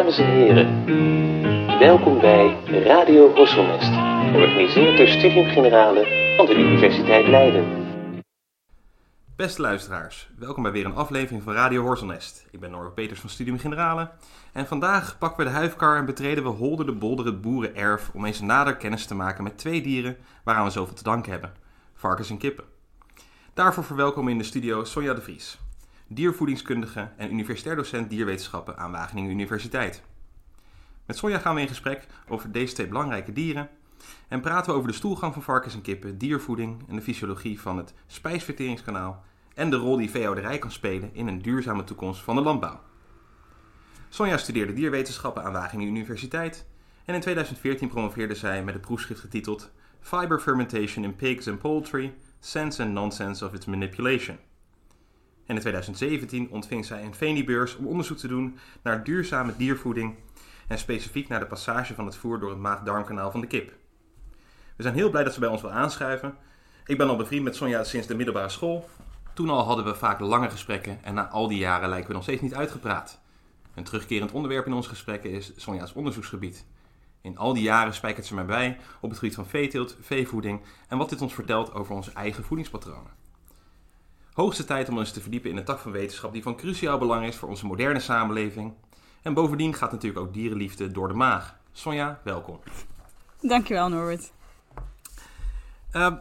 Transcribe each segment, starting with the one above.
Dames en heren, welkom bij Radio Horselnest, georganiseerd door Studium Generale van de Universiteit Leiden. Beste luisteraars, welkom bij weer een aflevering van Radio Horselnest. Ik ben Norbert Peters van Studium Generale en vandaag pakken we de huifkar en betreden we Holder de Bolder het boerenerf om eens nader kennis te maken met twee dieren waaraan we zoveel te danken hebben: varkens en kippen. Daarvoor verwelkomen in de studio Sonja de Vries, diervoedingskundige en universitair docent dierwetenschappen aan Wageningen Universiteit. Met Sonja gaan we in gesprek over deze twee belangrijke dieren en praten we over de stoelgang van varkens en kippen, diervoeding en de fysiologie van het spijsverteringskanaal en de rol die veehouderij kan spelen in een duurzame toekomst van de landbouw. Sonja studeerde dierwetenschappen aan Wageningen Universiteit en in 2014 promoveerde zij met een proefschrift getiteld Fiber Fermentation in Pigs and Poultry, Sense and Nonsense of its Manipulation. En in 2017 ontving zij een Veni-beurs om onderzoek te doen naar duurzame diervoeding en specifiek naar de passage van het voer door het maag-darmkanaal van de kip. We zijn heel blij dat ze bij ons wil aanschuiven. Ik ben al bevriend met Sonja sinds de middelbare school. Toen al hadden we vaak lange gesprekken en na al die jaren lijken we nog steeds niet uitgepraat. Een terugkerend onderwerp in onze gesprekken is Sonja's onderzoeksgebied. In al die jaren spijkert ze mij bij op het gebied van veeteelt, veevoeding en wat dit ons vertelt over onze eigen voedingspatronen. Hoogste tijd om ons te verdiepen in een tak van wetenschap die van cruciaal belang is voor onze moderne samenleving. En bovendien gaat natuurlijk ook dierenliefde door de maag. Sonja, welkom. Dankjewel, Norbert. Uh,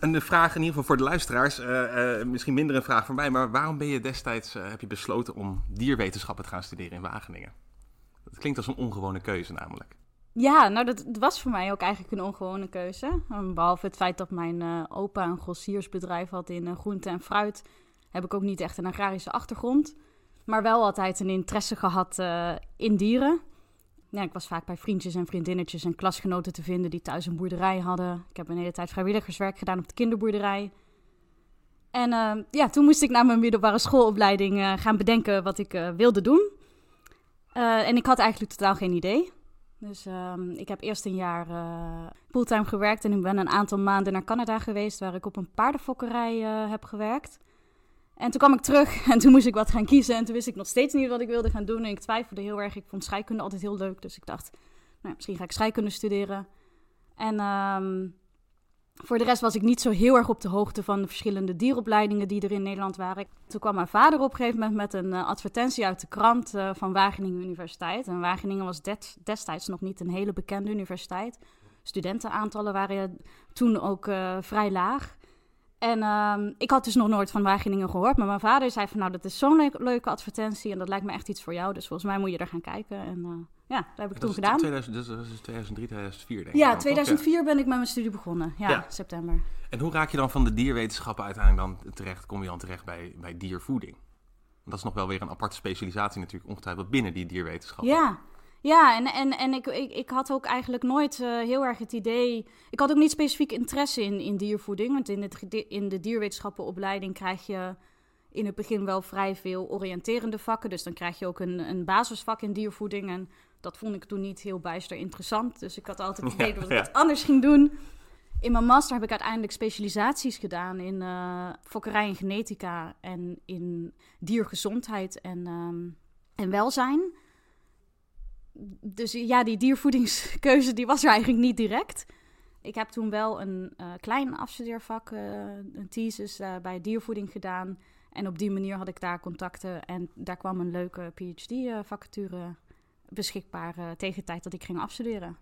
een vraag in ieder geval voor de luisteraars, uh, uh, misschien minder een vraag voor mij, maar waarom ben je destijds, heb je besloten om dierwetenschappen te gaan studeren in Wageningen? Dat klinkt als een ongewone keuze namelijk. Ja, nou dat was voor mij ook eigenlijk een ongewone keuze. Behalve het feit dat mijn opa een grossiersbedrijf had in groente en fruit, heb ik ook niet echt een agrarische achtergrond. Maar wel altijd een interesse gehad in dieren ik was vaak bij vriendjes en vriendinnetjes en klasgenoten te vinden die thuis een boerderij hadden. Ik heb een hele tijd vrijwilligerswerk gedaan op de kinderboerderij. En ja, toen moest ik na mijn middelbare schoolopleiding gaan bedenken wat ik wilde doen. en ik had eigenlijk totaal geen idee. Dus ehm, ik heb eerst een jaar fulltime gewerkt en ik ben een aantal maanden naar Canada geweest, waar ik op een paardenfokkerij heb gewerkt. En toen kwam ik terug en toen moest ik wat gaan kiezen. En toen wist ik nog steeds niet wat ik wilde gaan doen. En ik twijfelde heel erg. Ik vond scheikunde altijd heel leuk. Dus ik dacht, nou, misschien ga ik scheikunde studeren. En um, voor de rest was ik niet zo heel erg op de hoogte van de verschillende dieropleidingen die er in Nederland waren. Toen kwam mijn vader op een gegeven moment met een uh, advertentie uit de krant uh, van Wageningen Universiteit. En Wageningen was destijds nog niet een hele bekende universiteit. Studentenaantallen waren toen ook uh, vrij laag. En um, ik had dus nog nooit van Wageningen gehoord. Maar mijn vader zei van nou, dat is zo'n le leuke advertentie. En dat lijkt me echt iets voor jou. Dus volgens mij moet je er gaan kijken. En uh, ja, dat heb ik toen gedaan. 2000, dus dat is 2003, 2004 denk ik. Ja, 2004 ben ik met mijn studie begonnen. Ja, ja, september. En hoe raak je dan van de dierwetenschappen uiteindelijk dan terecht? Kom je dan terecht bij, bij diervoeding? Dat is nog wel weer een aparte specialisatie natuurlijk ongetwijfeld binnen die dierwetenschappen. Ja, ja, en, en, en ik, ik, ik had ook eigenlijk nooit uh, heel erg het idee. Ik had ook niet specifiek interesse in, in diervoeding. Want in, het, in de dierwetenschappenopleiding krijg je in het begin wel vrij veel oriënterende vakken. Dus dan krijg je ook een, een basisvak in diervoeding. En dat vond ik toen niet heel bijster interessant. Dus ik had altijd het idee dat ik het anders ging doen. In mijn master heb ik uiteindelijk specialisaties gedaan in uh, fokkerij en genetica en in diergezondheid en, um, en welzijn dus ja, die diervoedingskeuze die was er eigenlijk niet direct. Ik heb toen wel een uh, klein afstudeervak, uh, een thesis bij diervoeding gedaan. En op die manier had ik daar contacten. En daar kwam een leuke PhD-vacature beschikbaar tegen de tijd dat ik ging afstuderen.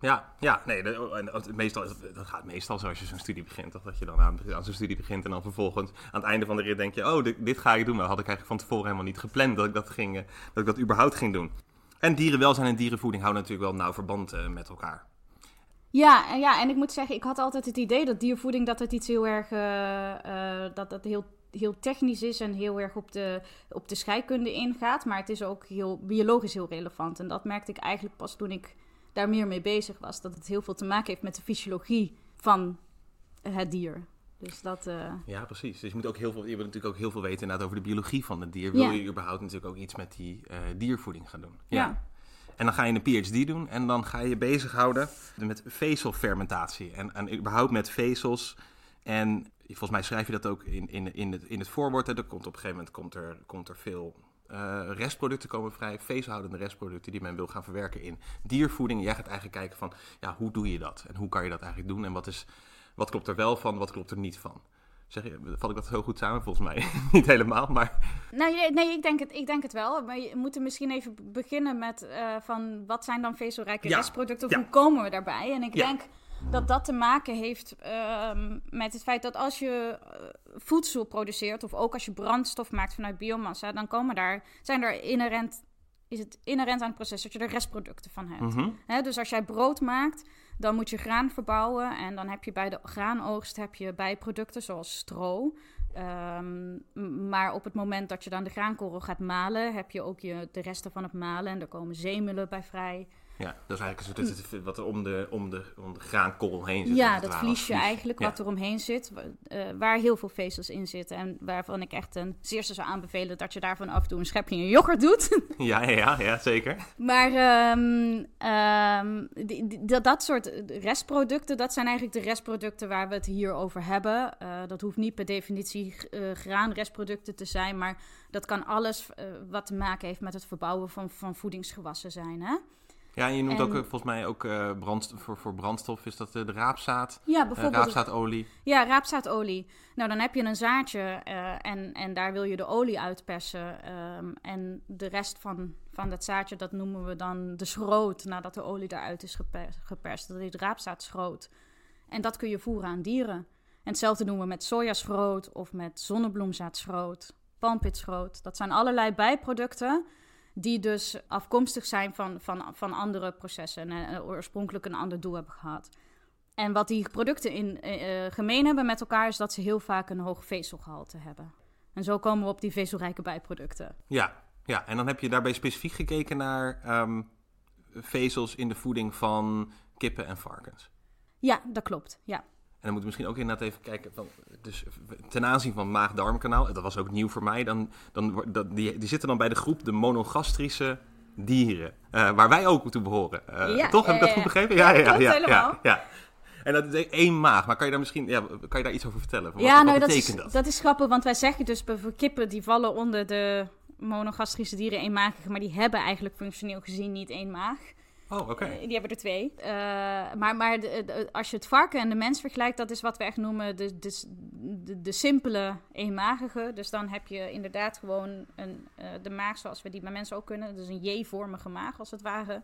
Ja, ja, nee, dat, meestal, dat gaat meestal zo als je zo'n studie begint. Toch? Dat je dan aan, aan zo'n studie begint en dan vervolgens aan het einde van de rit denk je... oh, dit, dit ga ik doen. Maar dat had ik eigenlijk van tevoren helemaal niet gepland dat ik dat, ging, dat, ik dat überhaupt ging doen. En dierenwelzijn en dierenvoeding houden natuurlijk wel nauw verband uh, met elkaar. Ja, ja, en ik moet zeggen, ik had altijd het idee dat diervoeding dat het iets heel erg uh, uh, dat dat heel, heel technisch is en heel erg op de, op de scheikunde ingaat. Maar het is ook heel biologisch heel relevant. En dat merkte ik eigenlijk pas toen ik daar meer mee bezig was. Dat het heel veel te maken heeft met de fysiologie van het dier. Dus dat, uh... Ja, precies. Dus je moet ook heel veel, je wil natuurlijk ook heel veel weten inderdaad over de biologie van het dier. Wil je überhaupt natuurlijk ook iets met die uh, diervoeding gaan doen? Ja. ja. En dan ga je een PhD doen en dan ga je bezighouden met vezelfermentatie. En, en überhaupt met vezels. En volgens mij schrijf je dat ook in, in, in, het, in het voorwoord. Er komt op een gegeven moment komt er, komt er veel eh, restproducten komen vrij, vezelhoudende restproducten die men wil gaan verwerken in diervoeding. Jij gaat eigenlijk kijken van, ja, hoe doe je dat? En hoe kan je dat eigenlijk doen? En wat, is, wat klopt er wel van, wat klopt er niet van? Zeg, je- vat ik dat heel goed samen? Volgens mij niet helemaal, maar Nou, nee, nee ik, denk het, ik denk het wel. Maar je moet er misschien even beginnen met eh, van wat zijn dan vezelrijke Ja, restproducten? Ja. hoe komen we daarbij? En ik Ja. denk dat dat te maken heeft ehm, met het feit dat als je eh, voedsel produceert, of ook als je brandstof maakt vanuit biomassa, dan komen daar, zijn er inherent, is het inherent aan het proces dat je er restproducten van hebt. mhm. Hè, dus als jij brood maakt, dan moet je graan verbouwen. En dan heb je bij de graanoogst heb je bijproducten zoals stro. Ehm, maar op het moment dat je dan de graankorrel gaat malen, heb je ook je, de resten van het malen. En er komen zemelen bij vrij. Ja, dat is eigenlijk een soort, het- wat er om de, om de, om de graankorrel heen zit. ja, dat vliesje vlies. eigenlijk, Ja. wat er omheen zit. eh, waar heel veel vezels in zitten. En waarvan ik echt een zeerste zou aanbevelen dat je daarvan af en toe een schepje in yoghurt doet. Ja, ja, ja, zeker. Maar ehm, ehm, die- die- dat, dat soort restproducten, dat zijn eigenlijk de restproducten waar we het hier over hebben. Eh, dat hoeft niet per definitie eh, graanrestproducten te zijn, maar dat kan alles wat te maken heeft met het verbouwen van, van voedingsgewassen zijn. Hè? Ja, en je noemt En- ook eh, volgens mij ook eh, brandstof, voor, voor brandstof is dat eh, de raapzaad, Ja, bijvoorbeeld. raapzaadolie. Ja, raapzaadolie. Nou, dan heb je een zaadje en, en daar wil je de olie uitpersen. ehm, en de rest van, van dat zaadje, dat noemen we dan de schroot, nadat de olie eruit is geperst. geperst. Dat is raapzaadschroot. En dat kun je voeren aan dieren. En hetzelfde doen we met sojaschroot of met zonnebloemzaadschroot, palmpitschroot. Dat zijn allerlei bijproducten die dus afkomstig zijn van, van, van andere processen en eh, oorspronkelijk een ander doel hebben gehad. En wat die producten in, eh, eh, gemeen hebben met elkaar is dat ze heel vaak een hoog vezelgehalte hebben. En zo komen we op die vezelrijke bijproducten. Ja, ja, en dan heb je daarbij specifiek gekeken naar ehm, vezels in de voeding van kippen en varkens. Ja, dat klopt. Ja. En dan moeten we misschien ook inderdaad even kijken, van, dus ten aanzien van maag-darmkanaal, dat was ook nieuw voor mij, dan, dan, dat, die, die zitten dan bij de groep de monogastrische dieren, eh, waar wij ook toe behoren. Eh, Ja, toch? Heb ik dat goed begrepen? Ja, Ja, ja, ja. En dat is één maag, maar kan je daar misschien, ja, kan je daar iets over vertellen? Wat, ja, wat nou, dat is, betekent dat? dat is grappig, want wij zeggen dus bij- voor kippen die vallen onder de monogastrische dieren eenmagige, maar die hebben eigenlijk functioneel gezien niet één maag. Oh, oké. Eh, die hebben er twee. Eh, maar maar de- de- als je het varken en de mens vergelijkt, dat is wat we echt noemen de, de, de, de simpele eenmagige. Dus dan heb je inderdaad gewoon een, eh, de maag zoals we die bij mensen ook kunnen. Dus een J-vormige maag als het ware.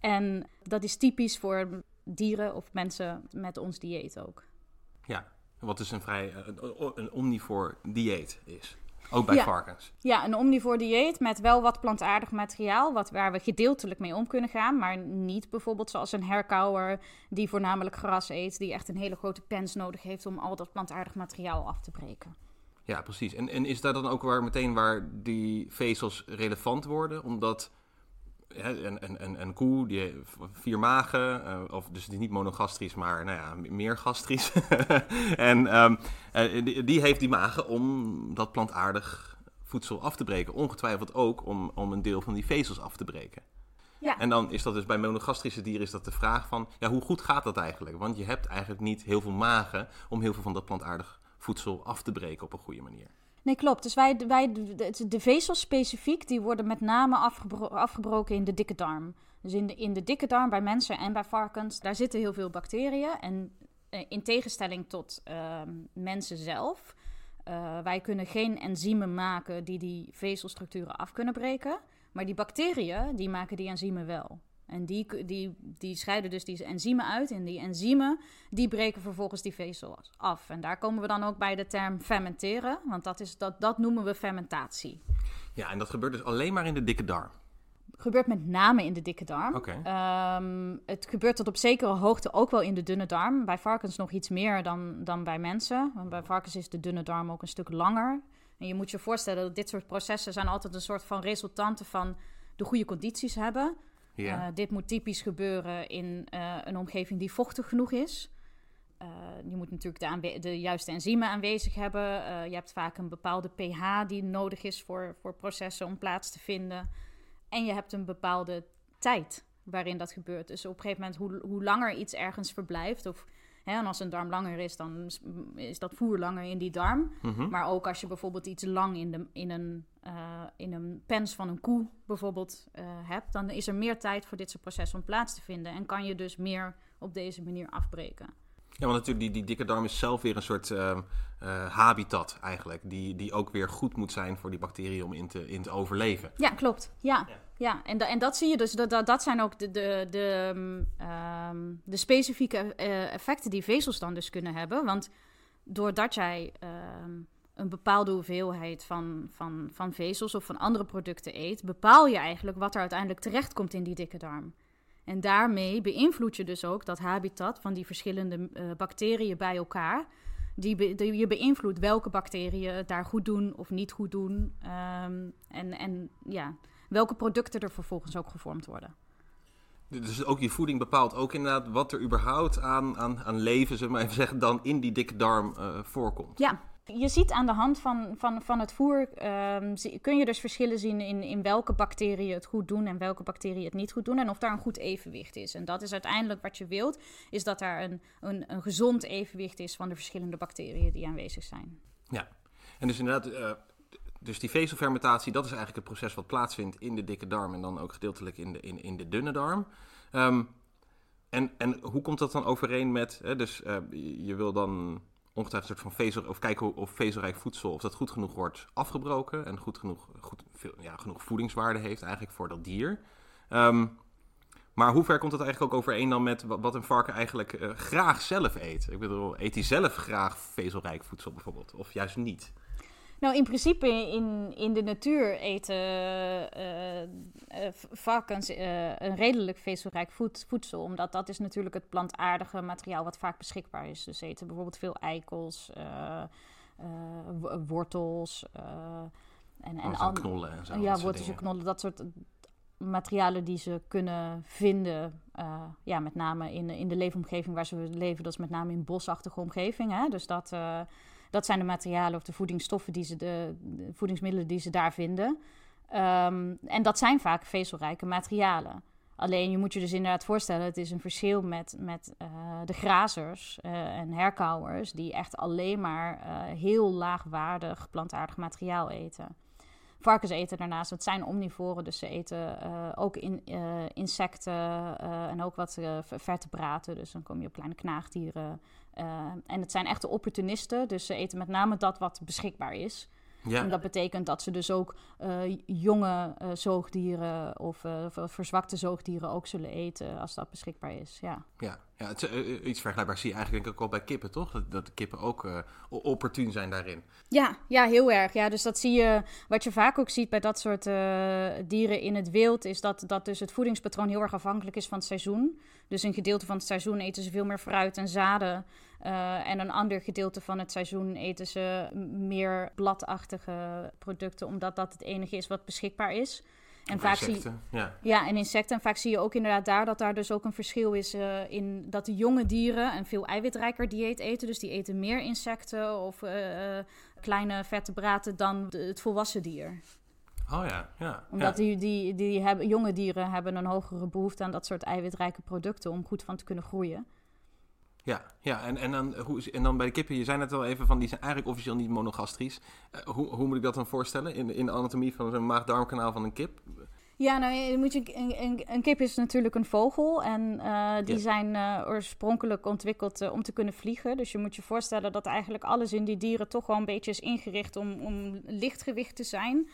En dat is typisch voor dieren of mensen met ons dieet ook. Ja, wat dus een vrij, een omnivoor dieet is. Ook bij Ja. varkens. Ja, een omnivoor dieet met wel wat plantaardig materiaal, wat, waar we gedeeltelijk mee om kunnen gaan, maar niet bijvoorbeeld zoals een herkauwer die voornamelijk gras eet, die echt een hele grote pens nodig heeft om al dat plantaardig materiaal af te breken. Ja, precies. En, en is dat dan ook waar meteen waar die vezels relevant worden? Omdat hè, een, een, een, een koe, die heeft vier magen, eh, of dus die is niet monogastrisch, maar nou ja, meer gastrisch. en ehm, eh, die, die heeft die magen om dat plantaardig voedsel af te breken. Ongetwijfeld ook om, om een deel van die vezels af te breken. Ja, En dan is dat dus bij monogastrische dieren is dat de vraag van, ja, hoe goed gaat dat eigenlijk? Want je hebt eigenlijk niet heel veel magen om heel veel van dat plantaardig voedsel af te breken op een goede manier. nee klopt. Dus wij, wij, de, de vezels specifiek, die worden met name afgebro- afgebroken in de dikke darm. Dus in de, in de dikke darm bij mensen en bij varkens, daar zitten heel veel bacteriën. En in tegenstelling tot ehm, mensen zelf, eh, wij kunnen geen enzymen maken die die vezelstructuren af kunnen breken. Maar die bacteriën, die maken die enzymen wel. En die, die, die scheiden dus die enzymen uit. En die enzymen, die breken vervolgens die vezels af. En daar komen we dan ook bij de term fermenteren. Want dat, is, dat, dat noemen we fermentatie. Ja, en dat gebeurt dus alleen maar in de dikke darm. Gebeurt met name in de dikke darm. Ehm, het gebeurt tot op zekere hoogte ook wel in de dunne darm. Bij varkens nog iets meer dan, dan bij mensen. Want bij varkens is de dunne darm ook een stuk langer. En je moet je voorstellen dat dit soort processen zijn altijd een soort van resultanten van de goede condities hebben. Eh, dit moet typisch gebeuren in eh, een omgeving die vochtig genoeg is. Eh, je moet natuurlijk de, de juiste enzymen aanwezig hebben. Je hebt vaak een bepaalde pH die nodig is voor, voor processen om plaats te vinden. En je hebt een bepaalde tijd waarin dat gebeurt. Dus op een gegeven moment, hoe, hoe langer iets ergens verblijft, of Hè, en als een darm langer is, dan is- is dat voer langer in die darm. Mhm. Maar ook als je bijvoorbeeld iets lang in, de, in, een, eh, in een pens van een koe bijvoorbeeld eh, hebt, dan is er meer tijd voor dit soort processen om plaats te vinden. En kan je dus meer op deze manier afbreken. Ja, want natuurlijk, die, die dikke darm is zelf weer een soort ehm, eh, habitat eigenlijk. Die, die ook weer goed moet zijn voor die bacteriën om in te, in te overleven. Ja, klopt. Ja, Ja. ja. En, da- en dat zie je dus. Dat, dat, dat zijn ook de, de, de, mm, ehm, de specifieke eh, effecten die vezels dan dus kunnen hebben. Want doordat jij ehm, een bepaalde hoeveelheid van, van, van vezels of van andere producten eet, bepaal je eigenlijk wat er uiteindelijk terechtkomt in die dikke darm. En daarmee beïnvloed je dus ook dat habitat van die verschillende eh, bacteriën bij elkaar. Die, be- die je beïnvloedt welke bacteriën het daar goed doen of niet goed doen. Ehm, en, en ja, welke producten er vervolgens ook gevormd worden. Dus ook die voeding bepaalt ook inderdaad wat er überhaupt aan, aan, aan leven, zeg maar even zeggen, dan in die dikke darm eh, voorkomt. Ja, je ziet aan de hand van, van, van het voer, ehm, kun je dus verschillen zien in, in welke bacteriën het goed doen en welke bacteriën het niet goed doen. En of daar een goed evenwicht is. En dat is uiteindelijk wat je wilt, is dat daar een, een, een gezond evenwicht is van de verschillende bacteriën die aanwezig zijn. Ja, en dus inderdaad, eh, dus die vezelfermentatie, dat is eigenlijk het proces wat plaatsvindt in de dikke darm en dan ook gedeeltelijk in de, in, in de dunne darm. Ehm, en, en hoe komt dat dan overeen met, hè, dus eh, je wil dan ongetwijfeld een soort van vezel, of kijken of vezelrijk voedsel, of dat goed genoeg wordt afgebroken en goed genoeg, goed, veel, ja, genoeg voedingswaarde heeft eigenlijk voor dat dier. Ehm, maar hoe ver komt dat eigenlijk ook overeen dan met wa- wat een varken eigenlijk eh, graag zelf eet? Ik bedoel, eet hij zelf graag vezelrijk voedsel bijvoorbeeld? Of juist niet? Nou, in principe in, in de natuur eten varkens eh, een redelijk vezelrijk voed- voedsel. Omdat dat is natuurlijk het plantaardige materiaal wat vaak beschikbaar is. Dus ze eten bijvoorbeeld veel eikels, wo- wortels en, en En knollen en zo. ja, wortels en knollen, dat soort materialen die ze kunnen vinden. ja, met name in, in de leefomgeving waar ze leven. Dat is met name in bosachtige omgeving. Hè? Dus dat, dat zijn de materialen of de voedingsstoffen die ze, de, de voedingsmiddelen die ze daar vinden. Ehm, en dat zijn vaak vezelrijke materialen. Alleen je moet je dus inderdaad voorstellen, het is een verschil met, met eh, de grazers eh, en herkauwers, die echt alleen maar eh, heel laagwaardig plantaardig materiaal eten. Varkens eten daarnaast, het zijn omnivoren, dus ze eten eh, ook in, eh, insecten eh, en ook wat ver- vertebraten. Dus dan kom je op kleine knaagdieren. En het zijn echte opportunisten, dus ze eten met name dat wat beschikbaar is. Ja, En dat betekent dat ze dus ook eh, jonge eh, zoogdieren of eh, ver- verzwakte zoogdieren ook zullen eten als dat beschikbaar is. Ja. ja, ja het, iets vergelijkbaars zie je eigenlijk denk ik ook wel bij kippen, toch? Dat, dat de kippen ook opportun zijn daarin. Ja, ja, heel erg. Ja, dus dat zie je. Wat je vaak ook ziet bij dat soort dieren in het wild, is dat, dat dus het voedingspatroon heel erg afhankelijk is van het seizoen. Dus een gedeelte van het seizoen eten ze veel meer fruit en zaden. Eh, en een ander gedeelte van het seizoen eten ze meer bladachtige producten, omdat dat het enige is wat beschikbaar is. En vaak zie je. Insecten, ja. Ja, en insecten. En vaak zie je ook inderdaad daar dat daar dus ook een verschil is eh, in dat de jonge dieren een veel eiwitrijker dieet eten. Dus die eten meer insecten of eh, kleine vertebraten dan de- het volwassen dier. Oh ja, ja. Omdat ja. die, die, die hebben, jonge dieren hebben een hogere behoefte aan dat soort eiwitrijke producten om goed van te kunnen groeien. Ja, ja. En, en, dan, hoe, en dan bij de kippen, je zei net al even van, die zijn eigenlijk officieel niet monogastrisch. Eh, hoe, hoe moet ik dat dan voorstellen in, in de anatomie van zo'n maag-darmkanaal van een kip? Ja, nou, je moet je, een, een, een kip is natuurlijk een vogel. En eh, die zijn eh, oorspronkelijk ontwikkeld om te kunnen vliegen. Dus je moet je voorstellen dat eigenlijk alles in die dieren toch wel een beetje is ingericht om, om lichtgewicht te zijn.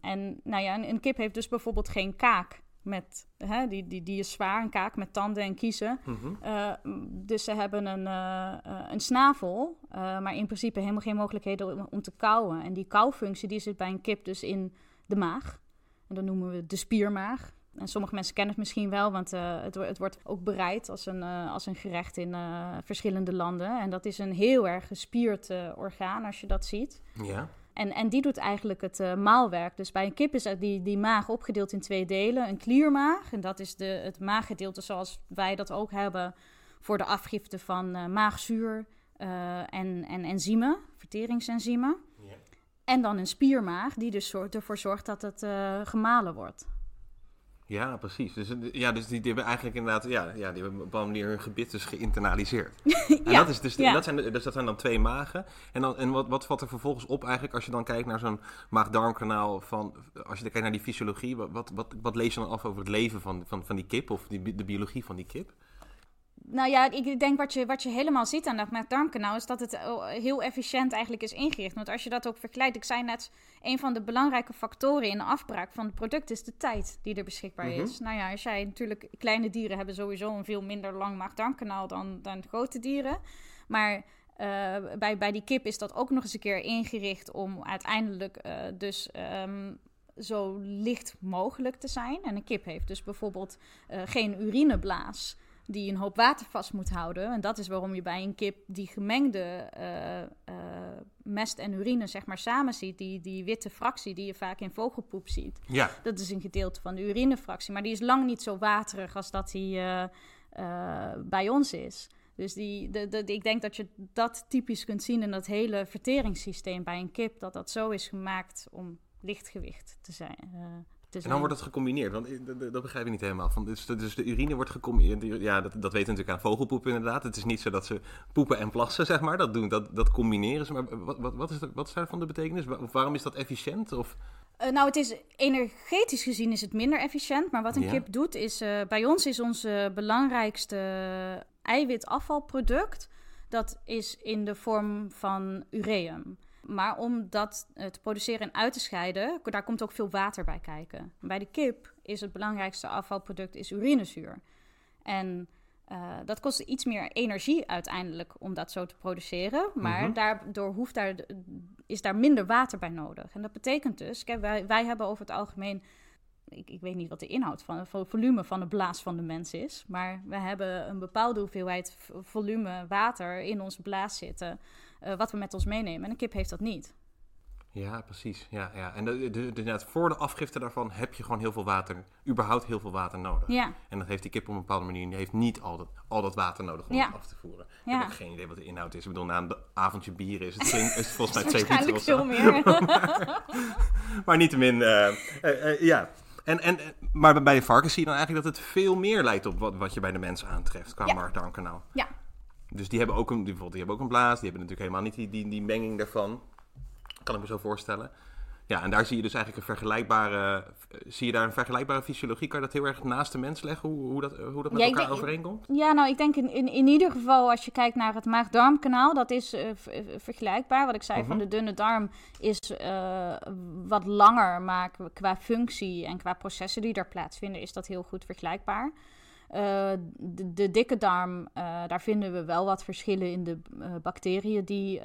En nou ja, een, een kip heeft dus bijvoorbeeld geen kaak. Met, hè, die, die, die is zwaar, een kaak met tanden en kiezen. Mhm. Eh, dus ze hebben een, eh, een snavel, eh, maar in principe helemaal geen mogelijkheden om, om te kauwen. En die kauwfunctie die zit bij een kip dus in de maag. En dat noemen we de spiermaag. En sommige mensen kennen het misschien wel, want het, het wordt ook bereid als een, als een gerecht in verschillende landen. En dat is een heel erg gespierd orgaan als je dat ziet. Ja. En, en die doet eigenlijk het eh, maalwerk. Dus bij een kip is die, die maag opgedeeld in twee delen. Een kliermaag, en dat is de, het maaggedeelte zoals wij dat ook hebben voor de afgifte van eh, maagzuur eh, en, en enzymen, verteringsenzymen. Ja. En dan een spiermaag, die dus ervoor zorgt dat het gemalen wordt. Ja, precies. Dus, eh, ja, dus die, die hebben eigenlijk inderdaad, ja, ja, die hebben op een bepaalde manier hun gebit dus geïnternaliseerd. En Ja, dat, is dus, ja. dat, zijn, dus dat zijn dan twee magen. En, dan, en wat, wat valt er vervolgens op eigenlijk als je dan kijkt naar zo'n maag-darmkanaal van, als je dan kijkt naar die fysiologie, wat, wat, wat, wat lees je dan af over het leven van, van, van die kip of die, de biologie van die kip? Nou ja, ik denk wat je, wat je helemaal ziet aan dat maag-darmkanaal is dat het eh, heel efficiënt eigenlijk is ingericht. Want als je dat ook vergelijkt, ik zei net, een van de belangrijke factoren in de afbraak van het product is de tijd die er beschikbaar Mhm. is. Nou ja, als jij natuurlijk, kleine dieren hebben sowieso een veel minder lang maag-darmkanaal dan, dan grote dieren. Maar eh, bij, bij die kip is dat ook nog eens een keer ingericht om uiteindelijk eh, dus ehm, zo licht mogelijk te zijn. En een kip heeft dus bijvoorbeeld geen urineblaas die een hoop water vast moet houden. En dat is waarom je bij een kip die gemengde eh, eh, mest en urine zeg maar samen ziet. Die, die witte fractie die je vaak in vogelpoep ziet. Ja, Dat is een gedeelte van de urinefractie. Maar die is lang niet zo waterig als dat die eh, bij ons is. Dus die, de, de, ik denk dat je dat typisch kunt zien in dat hele verteringssysteem bij een kip. Dat dat zo is gemaakt om lichtgewicht te zijn. En dan wordt het gecombineerd, want dat, begrijp ik niet helemaal. Van, dus, de- dus de urine wordt gecombineerd, ja, dat, dat weten we natuurlijk aan vogelpoep inderdaad. Het is niet zo dat ze poepen en plassen, zeg maar, dat doen, dat, dat combineren ze. Maar wat, wat, wat, is, de, wat is daarvan de betekenis? Of waarom is dat efficiënt? Of... Eh, nou, het is energetisch gezien is het minder efficiënt. Maar wat een Ja. kip doet is... eh, bij ons is ons eh, belangrijkste eiwitafvalproduct... dat is in de vorm van ureum. Maar om dat eh, te produceren en uit te scheiden... daar komt ook veel water bij kijken. Bij de kip is het belangrijkste afvalproduct is urinezuur. En eh, dat kost iets meer energie uiteindelijk om dat zo te produceren. Maar Mhm. daardoor hoeft daar, is daar minder water bij nodig. En dat betekent dus, kijk, wij, wij hebben over het algemeen. Ik, ik weet niet wat de inhoud van het volume van de blaas van de mens is. Maar we hebben een bepaalde hoeveelheid volume water in onze blaas zitten. Eh, wat we met ons meenemen. En een kip heeft dat niet. Ja, precies. Ja, ja. En de, de, de- voor de afgifte daarvan heb je gewoon heel veel water, überhaupt heel veel water nodig. Ja, En dat heeft die kip op een bepaalde manier, die heeft niet al dat, al dat water nodig om Ja. het af te voeren. Ik Ja. heb ook geen idee wat de inhoud is. Ik bedoel, na een avondje bier is het, is het volgens mij twee liter of zo. meer. Maar niettemin, eh eh, ja. En, en, maar bij de varkens zie je dan eigenlijk dat het veel meer lijkt op wat, wat je bij de mens aantreft qua Ja. maag-darmkanaal. ja, Dus die hebben ook een, die, bijvoorbeeld, die hebben ook een blaas, die hebben natuurlijk helemaal niet die, die, die menging daarvan. Kan ik me zo voorstellen. Ja, en daar zie je dus eigenlijk een vergelijkbare, eh, zie je daar een vergelijkbare fysiologie? Kan je dat heel erg naast de mens leggen, hoe, hoe, dat, hoe dat met Ja, elkaar denk- overeenkomt? Ja, nou, ik denk in, in, in ieder geval als je kijkt naar het maag-darmkanaal, dat is eh, eh, vergelijkbaar. Wat ik zei van Mhm. de dunne darm is wat langer, maar qua- qua functie en qua processen die daar plaatsvinden, is dat heel goed vergelijkbaar. Eh, de, de dikke darm, eh, daar vinden we wel wat verschillen in de eh, bacteriën die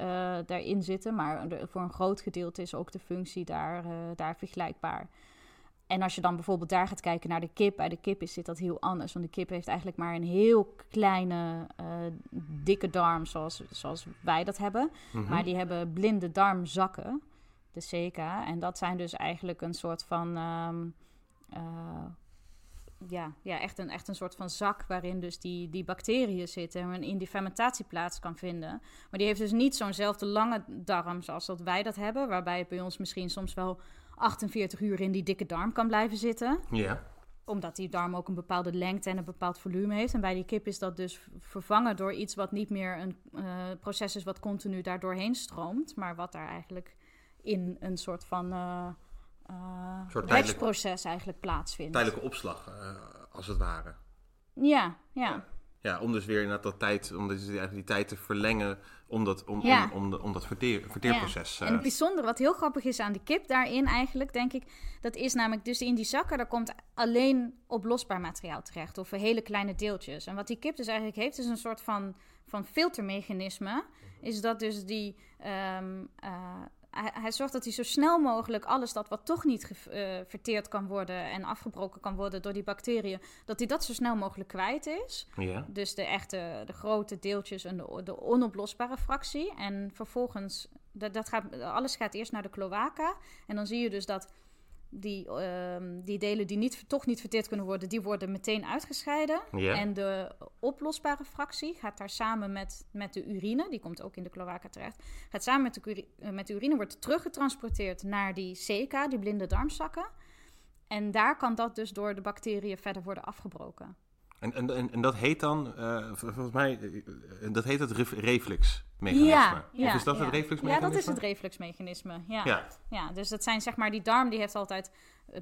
daarin zitten. Maar de- voor een groot gedeelte is ook de functie daar, daar vergelijkbaar. En als je dan bijvoorbeeld daar gaat kijken naar de kip, bij de kip is, zit dat heel anders. Want de kip heeft eigenlijk maar een heel kleine, dikke darm, zoals, zoals wij dat hebben. Mhm. Maar die hebben blinde darmzakken, de CK. En dat zijn dus eigenlijk een soort van. ehm, eh, ja, ja echt, een, echt een soort van zak waarin dus die, die bacteriën zitten en in die fermentatie plaats kan vinden. Maar die heeft dus niet zo'nzelfde lange darm zoals dat wij dat hebben, waarbij het bij ons misschien soms wel 48 uur in die dikke darm kan blijven zitten Ja, omdat die darm ook een bepaalde lengte en een bepaald volume heeft. En bij die kip is dat dus vervangen door iets wat niet meer een eh, proces is wat continu daar doorheen stroomt, maar wat daar eigenlijk in een soort van eh, soort tijdelijk- eigenlijk plaatsvindt. tijdelijke opslag, eh, als het ware. Ja, ja. Ja, om dus weer inderdaad dat tijd, om dus eigenlijk die tijd te verlengen om dat, om, Ja. om, om, de, om dat verteer, verteerproces. Ja. eh, En het bijzondere, wat heel grappig is aan die kip daarin eigenlijk, denk ik, dat is namelijk dus in die zakken, daar komt alleen oplosbaar materiaal terecht, of hele kleine deeltjes. En wat die kip dus eigenlijk heeft, is een soort van, van filtermechanisme, is dat dus die, ehm, eh, hij, hij zorgt dat hij zo snel mogelijk alles dat wat toch niet ge- eh, verteerd kan worden en afgebroken kan worden door die bacteriën, dat hij dat zo snel mogelijk kwijt is. ja. Dus de echte, de grote deeltjes en de, de onoplosbare fractie. En vervolgens, dat, dat gaat, alles gaat eerst naar de cloaca. En dan zie je dus dat die, ehm, die delen die niet, toch niet verteerd kunnen worden, die worden meteen uitgescheiden. En de oplosbare fractie gaat daar samen met, met de urine, die komt ook in de cloaca terecht, gaat samen met de, eh, met de urine, wordt teruggetransporteerd naar die CK, die blinde darmzakken. En daar kan dat dus door de bacteriën verder worden afgebroken. En, en, en, dat heet dan, uh, volgens mij, uh, dat heet het refluxmechanisme. Ja, ja, of is dat ja. het refluxmechanisme? Ja, dat is het refluxmechanisme. Ja. Ja. ja, dus dat zijn zeg maar, die darm die heeft altijd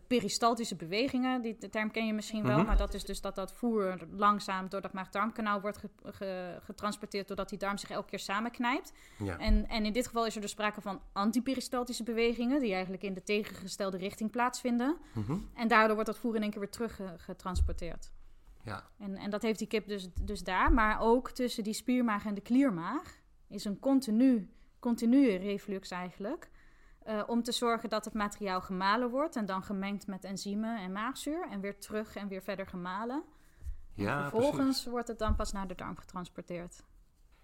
peristaltische bewegingen. Die de term ken je misschien wel, Mhm. maar dat is dus dat dat voer langzaam door dat maag-darmkanaal wordt ge- ge- getransporteerd, doordat die darm zich elke keer samenknijpt. Ja. En, en in dit geval is er dus sprake van antiperistaltische bewegingen, die eigenlijk in de tegengestelde richting plaatsvinden. Mhm. En daardoor wordt dat voer in één keer weer terug eh, getransporteerd. Ja. En, en dat heeft die kip dus, dus daar. Maar ook tussen die spiermaag en de kliermaag is een continu, continue reflux eigenlijk. eh, om te zorgen dat het materiaal gemalen wordt en dan gemengd met enzymen en maagzuur. En weer terug en weer verder gemalen. Ja, Vervolgens precies. wordt het dan pas naar de darm getransporteerd.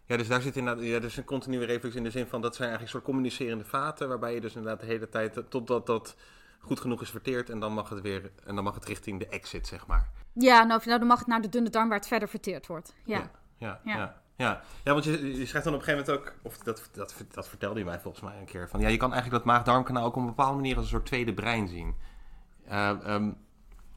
Ja, dus daar zit inderdaad ja, dus een continue reflux in de zin van dat zijn eigenlijk soort communicerende vaten, waarbij je dus inderdaad de hele tijd eh, totdat dat goed genoeg is verteerd en dan mag het weer en dan mag het richting de exit, zeg maar. Ja, nou, nou dan mag het naar de dunne darm waar het verder verteerd wordt. Ja. Ja, ja, Ja. ja. ja. ja. want je, je schrijft dan op een gegeven moment ook, of dat, dat, dat vertelde je mij volgens mij een keer, van ja, je kan eigenlijk dat maag-darmkanaal ook op een bepaalde manier als een soort tweede brein zien. Eh, ehm,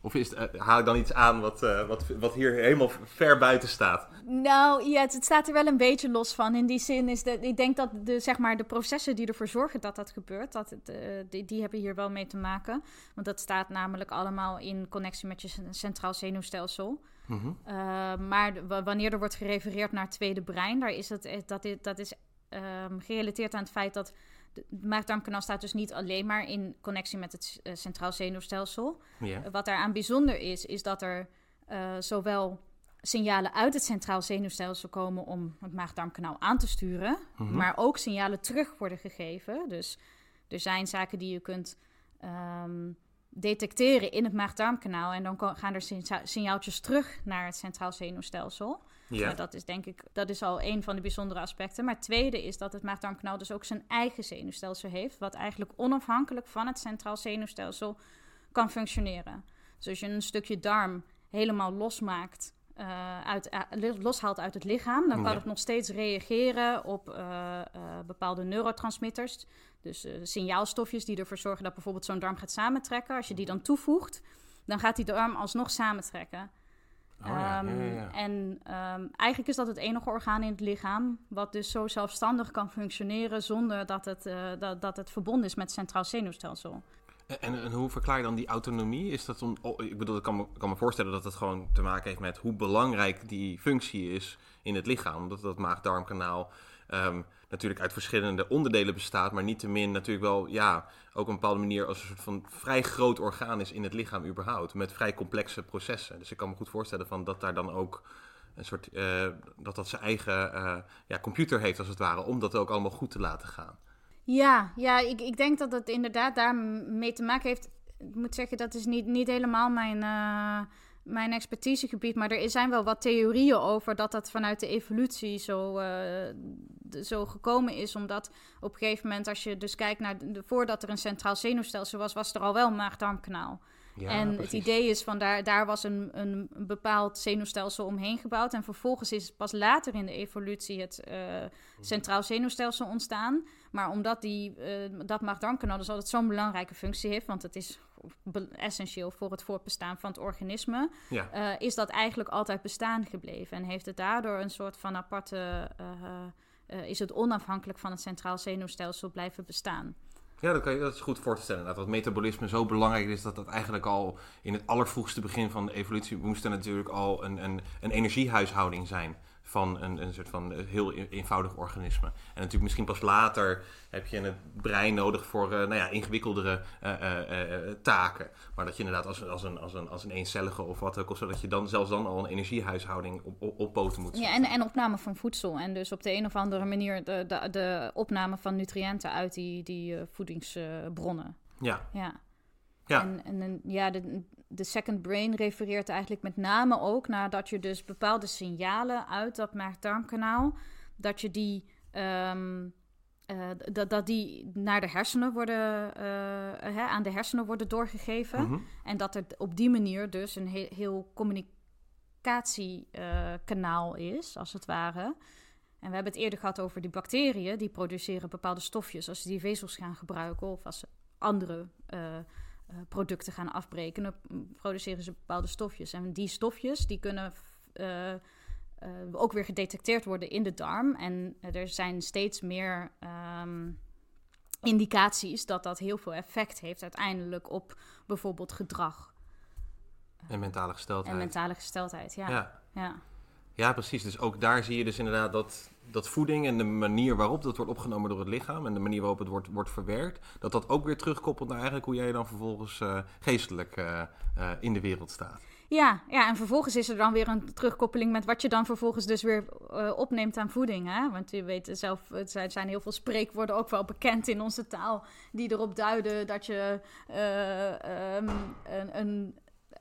of is het, eh, haal ik dan iets aan wat, eh, wat, wat hier helemaal ver buiten staat? Nou ja, het, het staat er wel een beetje los van. In die zin is dat ik denk dat de, zeg maar, de processen die ervoor zorgen dat dat gebeurt, dat het, eh, die, die hebben hier wel mee te maken. Want dat staat namelijk allemaal in connectie met je cen- centraal zenuwstelsel. Mhm. Uh, maar wanneer er wordt gerefereerd naar het tweede brein, daar is het, dat, is, dat is ehm, gerelateerd aan het feit dat de- het maagdarmkanaal staat dus niet alleen maar in connectie met het eh, centraal zenuwstelsel. Ja. Wat daaraan bijzonder is, is dat er eh, zowel signalen uit het centraal zenuwstelsel komen om het maag-darmkanaal aan te sturen, Mhm. maar ook signalen terug worden gegeven. Dus er zijn zaken die je kunt ehm, detecteren in het maag-darmkanaal en dan gaan er signa- signaaltjes terug naar het centraal zenuwstelsel. Ja. Dat is denk ik, dat is al een van de bijzondere aspecten. Maar het tweede is dat het maagdarmkanaal dus ook zijn eigen zenuwstelsel heeft, wat eigenlijk onafhankelijk van het centraal zenuwstelsel kan functioneren. Dus als je een stukje darm helemaal losmaakt, eh, uit, eh, loshaalt uit het lichaam, dan kan Ja. het nog steeds reageren op eh, bepaalde neurotransmitters. Dus signaalstofjes die ervoor zorgen dat bijvoorbeeld zo'n darm gaat samentrekken. Als je die dan toevoegt, dan gaat die darm alsnog samentrekken. Oh, ja, Ehm, ja, ja, ja. En ehm, eigenlijk is dat het enige orgaan in het lichaam wat dus zo zelfstandig kan functioneren zonder dat het, eh, dat, dat het verbonden is met het centraal zenuwstelsel. En, en, en hoe verklaar je dan die autonomie? Is dat om, oh, ik bedoel, ik kan, me, ik kan me voorstellen dat het gewoon te maken heeft met hoe belangrijk die functie is in het lichaam. Omdat dat maag-darmkanaal ehm, natuurlijk uit verschillende onderdelen bestaat, maar niettemin natuurlijk wel, ja, ook op een bepaalde manier als een soort van vrij groot orgaan is in het lichaam überhaupt. Met vrij complexe processen. Dus ik kan me goed voorstellen van dat daar dan ook een soort, eh, dat dat zijn eigen eh, ja, computer heeft als het ware, om dat ook allemaal goed te laten gaan. Ja, ja ik, ik denk dat het inderdaad daarmee te maken heeft. Ik moet zeggen, dat is niet, niet helemaal mijn, eh, mijn expertisegebied. Maar er zijn wel wat theorieën over dat dat vanuit de evolutie zo, eh, zo gekomen is. Omdat op een gegeven moment, als je dus kijkt naar... De, voordat er een centraal zenuwstelsel was, was er al wel een maag-darmkanaal. Ja, en het idee is van daar, daar was een, een bepaald zenuwstelsel omheen gebouwd. En vervolgens is pas later in de evolutie het eh, centraal zenuwstelsel ontstaan. Maar omdat die, eh, dat maag-darmkanaal dus altijd zo'n belangrijke functie heeft, want het is essentieel voor het voortbestaan van het organisme, Ja. eh, is dat eigenlijk altijd bestaan gebleven. En heeft het daardoor een soort van aparte, eh, is het onafhankelijk van het centraal zenuwstelsel blijven bestaan. Ja, dat, kan je, dat is goed voor te stellen. inderdaad. Dat metabolisme zo belangrijk is dat dat eigenlijk al in het allervroegste begin van de evolutie moest er natuurlijk al een, een, een energiehuishouding zijn van een, een soort van eh, heel e- eenvoudig organisme. En natuurlijk misschien pas later heb je het brein nodig voor eh, nou ja, ingewikkeldere eh, taken. Maar dat je inderdaad als, een- als, een, als, een, als een eencellige of wat ook, of zo, dat je dan zelfs dan al een energiehuishouding op, op, op poten moet Ja, zetten. en, en opname van voedsel. En dus op de een of andere manier de, de, de opname van nutriënten uit die, die voedingsbronnen. Ja, ja. Ja. En, en een- ja, de, de second brain refereert eigenlijk met name ook naar dat je dus bepaalde signalen uit dat maag-darmkanaal, dat je die, ehm, eh, dat, dat die naar de hersenen worden, eh, hè, aan de hersenen worden doorgegeven. Mhm. En dat er op die manier dus een heel, heel communicatiekanaal is, als het ware. En we hebben het eerder gehad over die bacteriën. Die produceren bepaalde stofjes als ze die vezels gaan gebruiken of als ze andere eh, eh, producten gaan afbreken. Dan produceren ze bepaalde stofjes. En die stofjes die kunnen uh, uh, ook weer gedetecteerd worden in de darm. En er zijn steeds meer um, indicaties dat dat heel veel effect heeft uiteindelijk op bijvoorbeeld gedrag. En mentale gesteldheid. En mentale gesteldheid, ja. ja. ja. Ja, precies. Dus ook daar zie je dus inderdaad dat, dat voeding en de manier waarop dat wordt opgenomen door het lichaam en de manier waarop het wordt, wordt verwerkt, dat dat ook weer terugkoppelt naar eigenlijk hoe jij dan vervolgens uh, geestelijk uh, uh, in de wereld staat. Ja, ja, en vervolgens is er dan weer een terugkoppeling met wat je dan vervolgens dus weer opneemt aan voeding. Hè? Want je weet zelf, er zijn heel veel spreekwoorden ook wel bekend in onze taal die erop duiden dat je een, een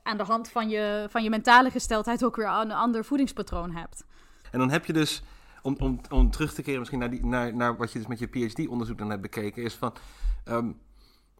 aan de hand van je, van je mentale gesteldheid ook weer een ander voedingspatroon hebt. En dan heb je dus, om, om, om terug te keren misschien naar, die, naar, naar wat je dus met je PhD-onderzoek dan hebt bekeken, is van. Um,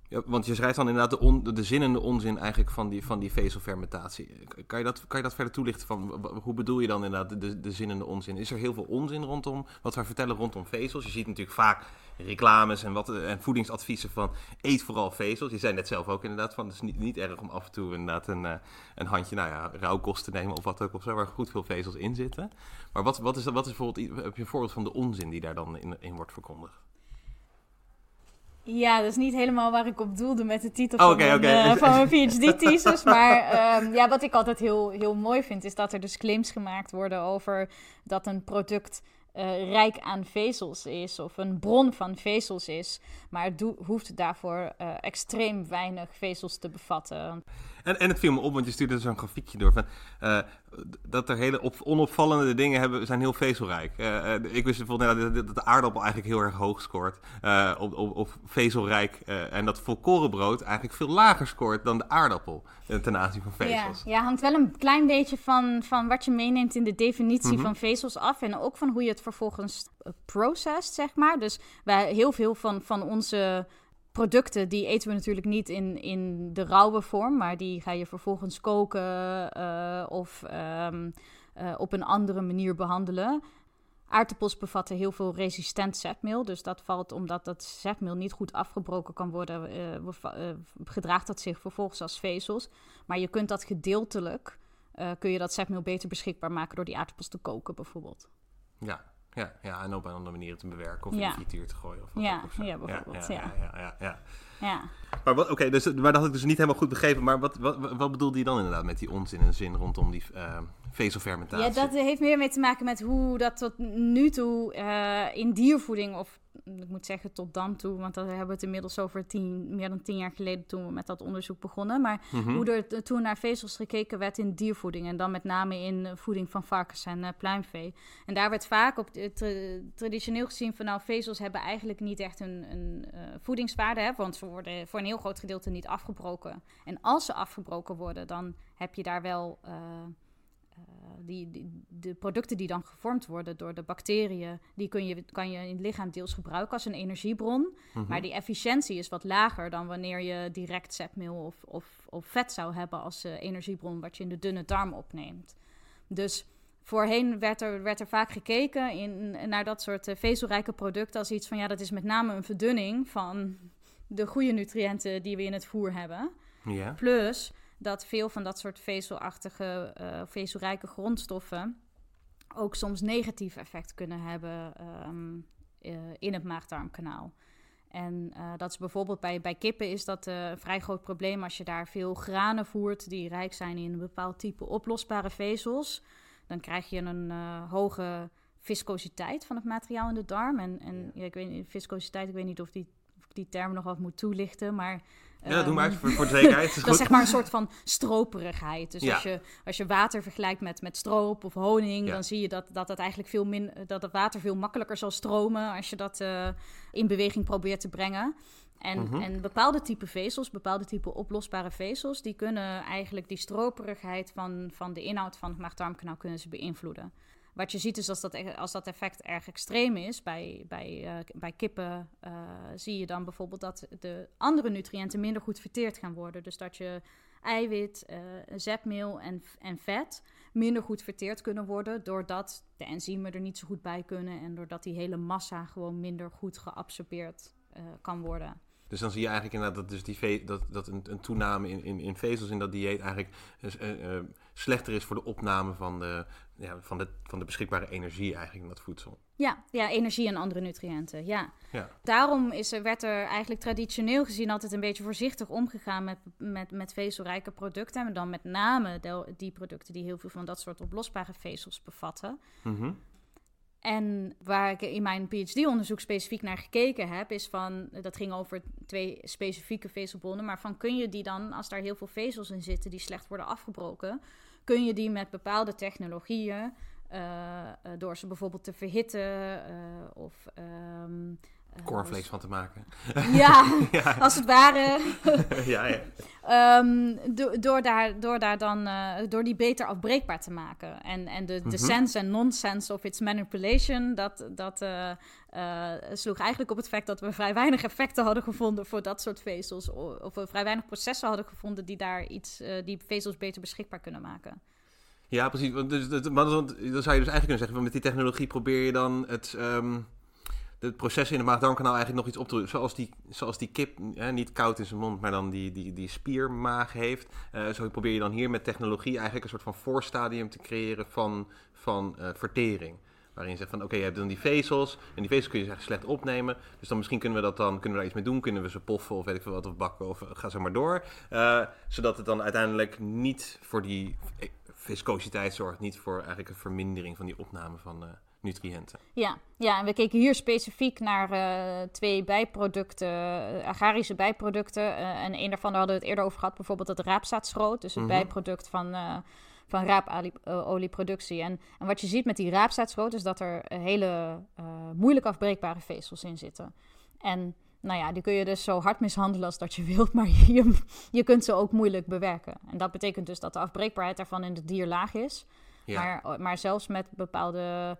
ja, want je schrijft dan inderdaad de, on, de zin en de onzin eigenlijk van die, van die vezelfermentatie. Kan je, dat, kan je dat verder toelichten? Van, hoe bedoel je dan inderdaad de, de zin en de onzin? Is er heel veel onzin rondom wat wij vertellen rondom vezels? Je ziet natuurlijk vaak reclames en, wat, en voedingsadviezen van eet vooral vezels. Je zei net zelf ook inderdaad van het is niet, niet erg om af en toe inderdaad een, een handje nou ja, rauwkost te nemen of wat ook of zo, waar goed veel vezels in zitten. Maar wat, wat, is, wat is bijvoorbeeld, heb je een voorbeeld van de onzin die daar dan in, in wordt verkondigd? Ja, dat is niet helemaal waar ik op doelde met de titel oh, van, mijn, uh, van mijn PhD-thesis. maar um, ja, wat ik altijd heel, heel mooi vind, is dat er dus claims gemaakt worden over dat een product uh, rijk aan vezels is of een bron van vezels is. Maar het hoeft daarvoor uh, extreem weinig vezels te bevatten. En, en het viel me op, want je stuurde zo'n grafiekje door van uh, dat er hele op, onopvallende dingen hebben, zijn heel vezelrijk. Uh, ik wist bijvoorbeeld dat, dat de aardappel eigenlijk heel erg hoog scoort uh, op, op, op, vezelrijk. en dat volkorenbrood eigenlijk veel lager scoort dan de aardappel ten aanzien van vezels. Ja, ja, hangt wel een klein beetje van, van wat je meeneemt in de definitie mm -hmm. van vezels af. En ook van hoe je het vervolgens processed, zeg maar. Dus wij, heel veel van, van onze producten, die eten we natuurlijk niet in, in de rauwe vorm, maar die ga je vervolgens koken uh, of um, uh, op een andere manier behandelen. Aardappels bevatten heel veel resistent zetmeel. Dus dat valt omdat dat zetmeel niet goed afgebroken kan worden, uh, gedraagt dat zich vervolgens als vezels. Maar je kunt dat gedeeltelijk, kun je dat zetmeel beter beschikbaar maken door die aardappels te koken bijvoorbeeld. Ja, ja, ja, en op een andere manier te bewerken of in de frituur te gooien. Of wat ja, ook, of zo. ja, bijvoorbeeld. Ja, ja, ja. ja, ja. Maar oké, okay, dus, maar dat had ik dus niet helemaal goed begrepen. Maar wat, wat, wat bedoelde je dan inderdaad met die onzin en zin rondom die uh, vezelfermentatie? Ja, dat heeft meer mee te maken met hoe dat tot nu toe uh, in diervoeding of ik moet zeggen tot dan toe, want dat hebben we het inmiddels over tien, meer dan tien jaar geleden toen we met dat onderzoek begonnen. Maar Mhm. hoe er toen naar vezels gekeken werd in diervoeding en dan met name in voeding van varkens en uh, pluimvee. En daar werd vaak op tra traditioneel gezien van nou vezels hebben eigenlijk niet echt een, een uh, voedingswaarde, hè, want ze worden voor een heel groot gedeelte niet afgebroken. En als ze afgebroken worden, dan heb je daar wel uh, die, die, de producten die dan gevormd worden door de bacteriën, die kun je, kan je in het lichaam deels gebruiken als een energiebron. Mhm. Mm -hmm. Maar die efficiëntie is wat lager dan wanneer je direct zetmeel of, of, of vet zou hebben als uh, energiebron wat je in de dunne darm opneemt. Dus voorheen werd er, werd er vaak gekeken in, naar dat soort uh, vezelrijke producten als iets van ja, dat is met name een verdunning van de goede nutriënten die we in het voer hebben. Ja. Plus dat veel van dat soort vezelachtige, uh, vezelrijke grondstoffen ook soms negatief effect kunnen hebben um, uh, in het maagdarmkanaal. En uh, dat is bijvoorbeeld bij, bij kippen is dat een vrij groot probleem als je daar veel granen voert die rijk zijn in een bepaald type oplosbare vezels. Dan krijg je een hoge viscositeit van het materiaal in de darm. En, en ja, ik weet niet, viscositeit, ik weet niet of, die, of ik die term nog wat moet toelichten, maar ja, doe maar voor, voor de zekerheid. Dat is zeg maar een soort van stroperigheid. Dus ja. als, je, als je water vergelijkt met, met stroop of honing, ja. dan zie je dat, dat het eigenlijk veel min, dat het water veel makkelijker zal stromen als je dat uh, in beweging probeert te brengen. En, Mhm. mm -hmm. en bepaalde type vezels, bepaalde type oplosbare vezels, die kunnen eigenlijk die stroperigheid van, van de inhoud van het maagdarmkanaal kunnen ze beïnvloeden. Wat je ziet is als dat, als dat effect erg extreem is bij, bij, uh, bij kippen, uh, zie je dan bijvoorbeeld dat de andere nutriënten minder goed verteerd gaan worden. Dus dat je eiwit, uh, zetmeel en, en vet minder goed verteerd kunnen worden, doordat de enzymen er niet zo goed bij kunnen en doordat die hele massa gewoon minder goed geabsorbeerd kan worden. Dus dan zie je eigenlijk inderdaad dat, dus die ve- dat, dat een, een toename in, in, in vezels in dat dieet eigenlijk slechter is voor de opname van de, ja, van, de, van de beschikbare energie eigenlijk in dat voedsel. Ja, ja, energie en andere nutriënten, ja. Ja. Daarom is er, werd er eigenlijk traditioneel gezien altijd een beetje voorzichtig omgegaan met, met, met vezelrijke producten. En dan met name de- die producten die heel veel van dat soort oplosbare vezels bevatten. Mhm. En waar ik in mijn PhD-onderzoek specifiek naar gekeken heb, is van, dat ging over twee specifieke vezelbronnen, maar van kun je die dan, als daar heel veel vezels in zitten die slecht worden afgebroken, kun je die met bepaalde technologieën, eh, eh, door ze bijvoorbeeld te verhitten eh, of... ehm, eh, Cornflakes van te maken. Ja, ja. als het ware. ja, ja. Ehm, do- door, daar, door, daar dan, eh, door die beter afbreekbaar te maken. En, en de, de Mhm. sense en non-sense of its manipulation, dat, dat eh, eh, sloeg eigenlijk op het feit dat we vrij weinig effecten hadden gevonden voor dat soort vezels. Of we vrij weinig processen hadden gevonden die daar iets, eh, die vezels beter beschikbaar kunnen maken. Ja, precies. Want dus, dat- maar dan, dan zou je dus eigenlijk kunnen zeggen, van met die technologie probeer je dan het, ehm, het proces in het maag-darmkanaal eigenlijk nog iets op te doen. Zoals die, zoals die kip hè, niet koud in zijn mond, maar dan die, die, die spiermaag heeft. Eh, zo probeer je dan hier met technologie eigenlijk een soort van voorstadium te creëren van, van eh, vertering. Waarin je zegt van oké, je hebt dan die vezels. En die vezels kun je eigenlijk slecht opnemen. Dus dan misschien kunnen we dat dan kunnen we daar iets mee doen. Kunnen we ze poffen of weet ik veel wat of bakken of eh, ga zo maar door. Zodat het dan uiteindelijk niet voor die viscositeit zorgt. Niet voor eigenlijk een vermindering van die opname van nutriënten. Ja, ja, en we keken hier specifiek naar eh, twee bijproducten, eh, agrarische bijproducten. Eh, en een daarvan daar hadden we het eerder over gehad, bijvoorbeeld het raapzaadschroot. Dus het Mhm. bijproduct van, van raapolieproductie. En, en wat je ziet met die raapzaadschroot is dat er hele moeilijk afbreekbare vezels in zitten. En nou ja, die kun je dus zo hard mishandelen als dat je wilt, maar je, je kunt ze ook moeilijk bewerken. En dat betekent dus dat de afbreekbaarheid daarvan in het dier laag is. Ja. Maar, maar zelfs met bepaalde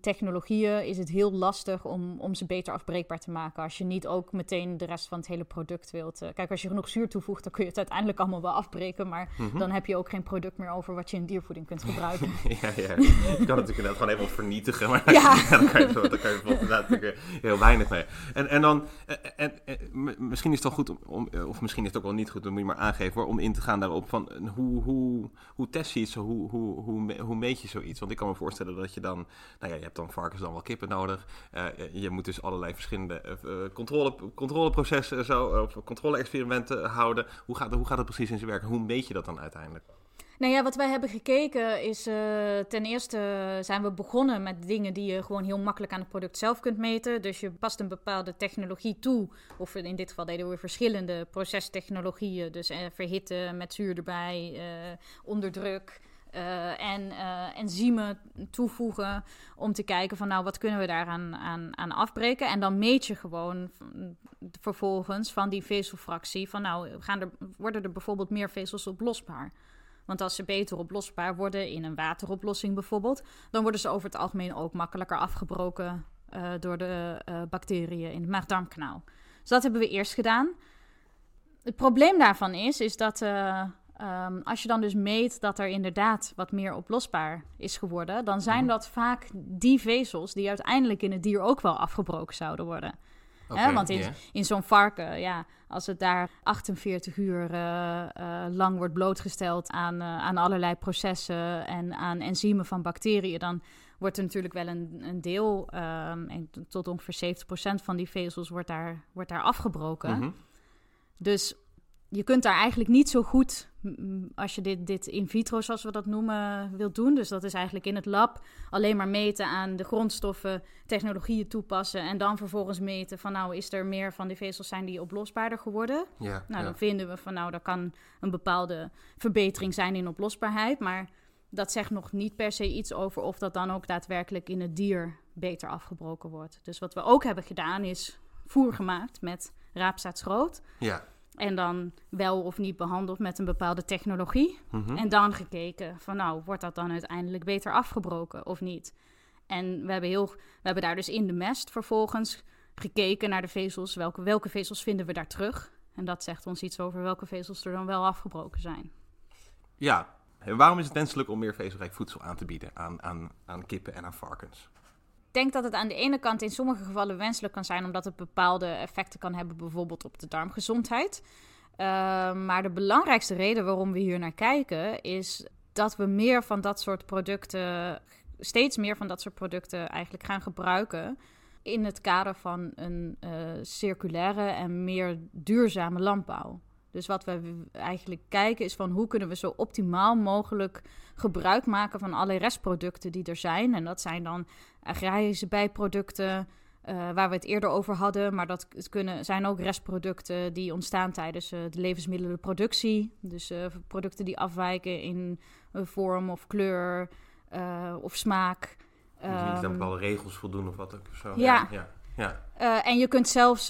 technologieën is het heel lastig om, om ze beter afbreekbaar te maken. Als je niet ook meteen de rest van het hele product wilt. eh, kijk, als je genoeg zuur toevoegt, dan kun je het uiteindelijk allemaal wel afbreken. Maar Mhm. dan heb je ook geen product meer over wat je in diervoeding kunt gebruiken. ja, ja. Je kan het natuurlijk inderdaad gewoon even vernietigen. Maar Ja. dan kan je, dan kan je natuurlijk heel weinig mee. En, en dan, eh, en, en, misschien is het wel goed om, om, eh, of misschien is het ook wel niet goed, dan moet je maar aangeven hoor, om in te gaan daarop van eh, hoe, hoe, hoe test je iets, hoe, hoe, hoe, hoe meet je zoiets? Want ik kan me voorstellen dat je dan, nou ja, je hebt dan varkens dan wel kippen nodig. Eh, je moet dus allerlei verschillende eh, eh, controle, controleprocessen zo, of controle-experimenten houden. Hoe gaat, hoe gaat het precies in zijn werk? Hoe meet je dat dan uiteindelijk? Nou ja, wat wij hebben gekeken is ten eerste zijn we begonnen met dingen die je gewoon heel makkelijk aan het product zelf kunt meten. Dus je past een bepaalde technologie toe. Of in dit geval deden we verschillende procestechnologieën. Dus eh, verhitten met zuur erbij, eh, onder druk. Eh, en eh, enzymen toevoegen om te kijken van nou wat kunnen we daaraan aan, aan afbreken. En dan meet je gewoon vervolgens van die vezelfractie van nou gaan er, worden er bijvoorbeeld meer vezels oplosbaar. Want als ze beter oplosbaar worden in een wateroplossing bijvoorbeeld, dan worden ze over het algemeen ook makkelijker afgebroken eh, door de eh, bacteriën in het maag-darmkanaal. Dus dat hebben we eerst gedaan. Het probleem daarvan is, is dat eh, ehm, als je dan dus meet dat er inderdaad wat meer oplosbaar is geworden, dan zijn Mhm. dat vaak die vezels die uiteindelijk in het dier ook wel afgebroken zouden worden. Hè, Oké, want in, in zo'n varken, ja, als het daar 48 uur eh, eh, lang wordt blootgesteld aan, eh, aan allerlei processen en aan enzymen van bacteriën, dan wordt er natuurlijk wel een, een deel, ehm, en tot ongeveer 70% van die vezels wordt daar, wordt daar afgebroken. Mhm. Dus je kunt daar eigenlijk niet zo goed, als je dit, dit in vitro, zoals we dat noemen, wilt doen. Dus dat is eigenlijk in het lab alleen maar meten aan de grondstoffen, technologieën toepassen. En dan vervolgens meten van nou, is er meer van die vezels zijn die oplosbaarder geworden? Ja, Nou, ja. dan vinden we van nou, dat kan een bepaalde verbetering zijn in oplosbaarheid. Maar dat zegt nog niet per se iets over of dat dan ook daadwerkelijk in het dier beter afgebroken wordt. Dus wat we ook hebben gedaan is voer gemaakt met raapzaadschroot. ja. En dan wel of niet behandeld met een bepaalde technologie. Mhm. En dan gekeken van nou, wordt dat dan uiteindelijk beter afgebroken of niet? En we hebben, heel, we hebben daar dus in de mest vervolgens gekeken naar de vezels. Welke, welke vezels vinden we daar terug? En dat zegt ons iets over welke vezels er dan wel afgebroken zijn. Ja, en waarom is het wenselijk om meer vezelrijk voedsel aan te bieden aan, aan, aan kippen en aan varkens? Denk dat het aan de ene kant in sommige gevallen wenselijk kan zijn, omdat het bepaalde effecten kan hebben, bijvoorbeeld op de darmgezondheid. Uh, maar de belangrijkste reden waarom we hier naar kijken is dat we meer van dat soort producten, steeds meer van dat soort producten eigenlijk gaan gebruiken in het kader van een uh, circulaire en meer duurzame landbouw. Dus wat we eigenlijk kijken is van hoe kunnen we zo optimaal mogelijk gebruik maken van alle restproducten die er zijn. En dat zijn dan agrarische bijproducten, uh, waar we het eerder over hadden. Maar dat kunnen, zijn ook restproducten die ontstaan tijdens uh, de levensmiddelenproductie. Dus uh, producten die afwijken in vorm of kleur of smaak. Dus niet aan bepaalde regels voldoen of wat ook. Zo. Ja. ja, ja. en je kunt zelfs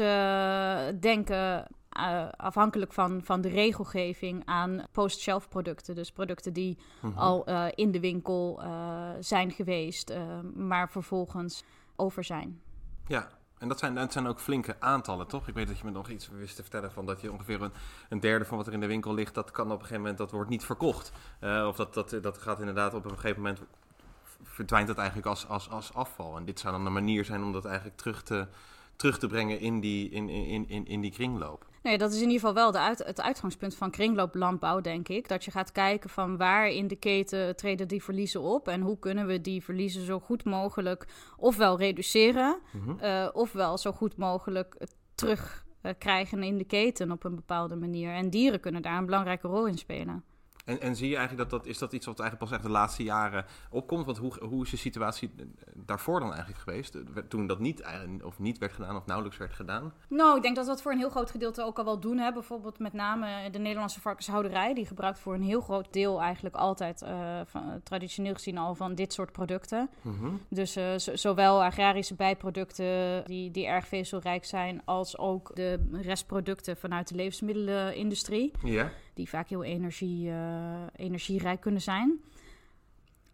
denken uh, afhankelijk van, van de regelgeving aan post-shelf producten. Dus producten die Mhm. al uh, in de winkel uh, zijn geweest, maar vervolgens over zijn. Ja, en dat zijn, dat zijn ook flinke aantallen, toch? Ik weet dat je me nog iets wist te vertellen van dat je ongeveer een, een derde van wat er in de winkel ligt, dat kan op een gegeven moment, dat wordt niet verkocht. of dat, dat, dat gaat inderdaad op een gegeven moment, verdwijnt dat eigenlijk als, als, als afval. En dit zou dan een manier zijn om dat eigenlijk terug te, terug te brengen in die, in, in, in, in die kringloop. Nee, dat is in ieder geval wel de uit, het uitgangspunt van kringlooplandbouw, denk ik. Dat je gaat kijken van waar in de keten treden die verliezen op en hoe kunnen we die verliezen zo goed mogelijk ofwel reduceren, Mhm. uh, ofwel zo goed mogelijk terugkrijgen in de keten op een bepaalde manier. En dieren kunnen daar een belangrijke rol in spelen. En, en zie je eigenlijk dat dat is dat iets wat eigenlijk pas echt de laatste jaren opkomt? Want hoe, hoe is de situatie daarvoor dan eigenlijk geweest? Toen dat niet, of niet werd gedaan of nauwelijks werd gedaan? Nou, ik denk dat we dat voor een heel groot gedeelte ook al wel doen. Hè. Bijvoorbeeld met name de Nederlandse varkenshouderij. Die gebruikt voor een heel groot deel eigenlijk altijd, uh, van, traditioneel gezien al, van dit soort producten. Mm-hmm. Dus uh, zowel agrarische bijproducten die, die erg vezelrijk zijn, als ook de restproducten vanuit de levensmiddelenindustrie. Ja. Die vaak heel energie, uh, energierijk kunnen zijn.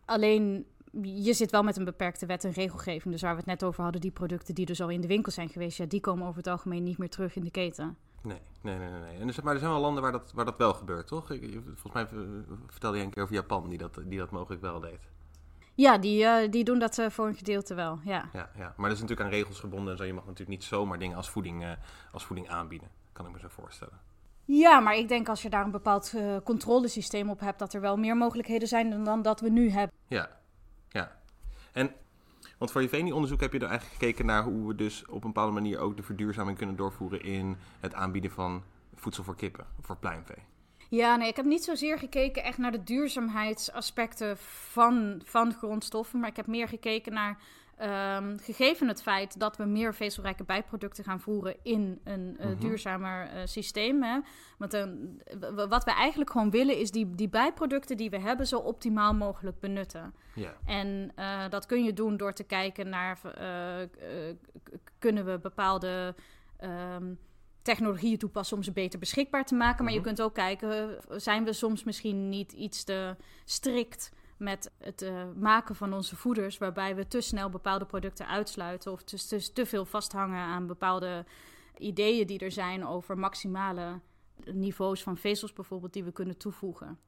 Alleen je zit wel met een beperkte wet en regelgeving. Dus waar we het net over hadden, die producten die dus al in de winkel zijn geweest, ja, die komen over het algemeen niet meer terug in de keten. Nee, nee, nee. nee. En dus, maar er zijn wel landen waar dat, waar dat wel gebeurt, toch? Volgens mij vertelde je een keer over Japan, die dat, die dat mogelijk wel deed. Ja, die, uh, die doen dat uh, voor een gedeelte wel, ja. ja. Ja, maar dat is natuurlijk aan regels gebonden en zo. Je mag natuurlijk niet zomaar dingen als voeding, uh, als voeding aanbieden. Kan ik me zo voorstellen. Ja, maar ik denk als je daar een bepaald uh, controlesysteem op hebt, dat er wel meer mogelijkheden zijn dan, dan dat we nu hebben. Ja, ja. En, want voor je VENI-onderzoek heb je er eigenlijk gekeken naar hoe we dus op een bepaalde manier ook de verduurzaming kunnen doorvoeren in het aanbieden van voedsel voor kippen, voor pluimvee. Ja, nee, ik heb niet zozeer gekeken echt naar de duurzaamheidsaspecten van, van grondstoffen, maar ik heb meer gekeken naar Um, gegeven het feit dat we meer vezelrijke bijproducten gaan voeren in een uh, Mhm. duurzamer uh, systeem. Hè? Want uh, wat we eigenlijk gewoon willen is die, die bijproducten die we hebben zo optimaal mogelijk benutten. Ja. En dat kun je doen door te kijken naar kunnen we bepaalde um, technologieën toepassen om ze beter beschikbaar te maken. Maar Mhm. je kunt ook kijken, zijn we soms misschien niet iets te strikt met het uh, maken van onze voeders, waarbij we te snel bepaalde producten uitsluiten of te, te, veel vasthangen aan bepaalde ideeën die er zijn over maximale niveaus van vezels bijvoorbeeld die we kunnen toevoegen.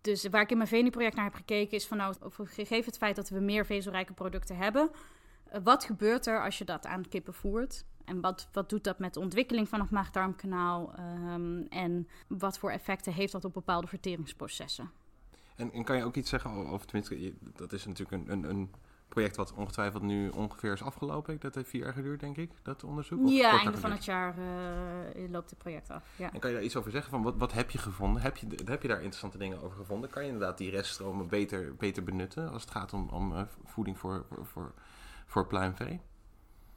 Dus waar ik in mijn VENI-project naar heb gekeken is van nou, gegeven het feit dat we meer vezelrijke producten hebben, uh, wat gebeurt er als je dat aan kippen voert? En wat, wat doet dat met de ontwikkeling van het maag-darmkanaal? Um, en wat voor effecten heeft dat op bepaalde verteringsprocessen? En, en, kan je ook iets zeggen over, tenminste, dat is natuurlijk een, een, een, project wat ongetwijfeld nu ongeveer is afgelopen. Dat heeft vier jaar geduurd, denk ik, dat onderzoek? Of ja, einde van het jaar uh, loopt het project af. Ja. En kan je daar iets over zeggen? Van wat, wat heb je gevonden? Heb je, heb je daar interessante dingen over gevonden? Kan je inderdaad die reststromen beter, beter benutten als het gaat om, om uh, voeding voor, voor, voor, voor pluimvee?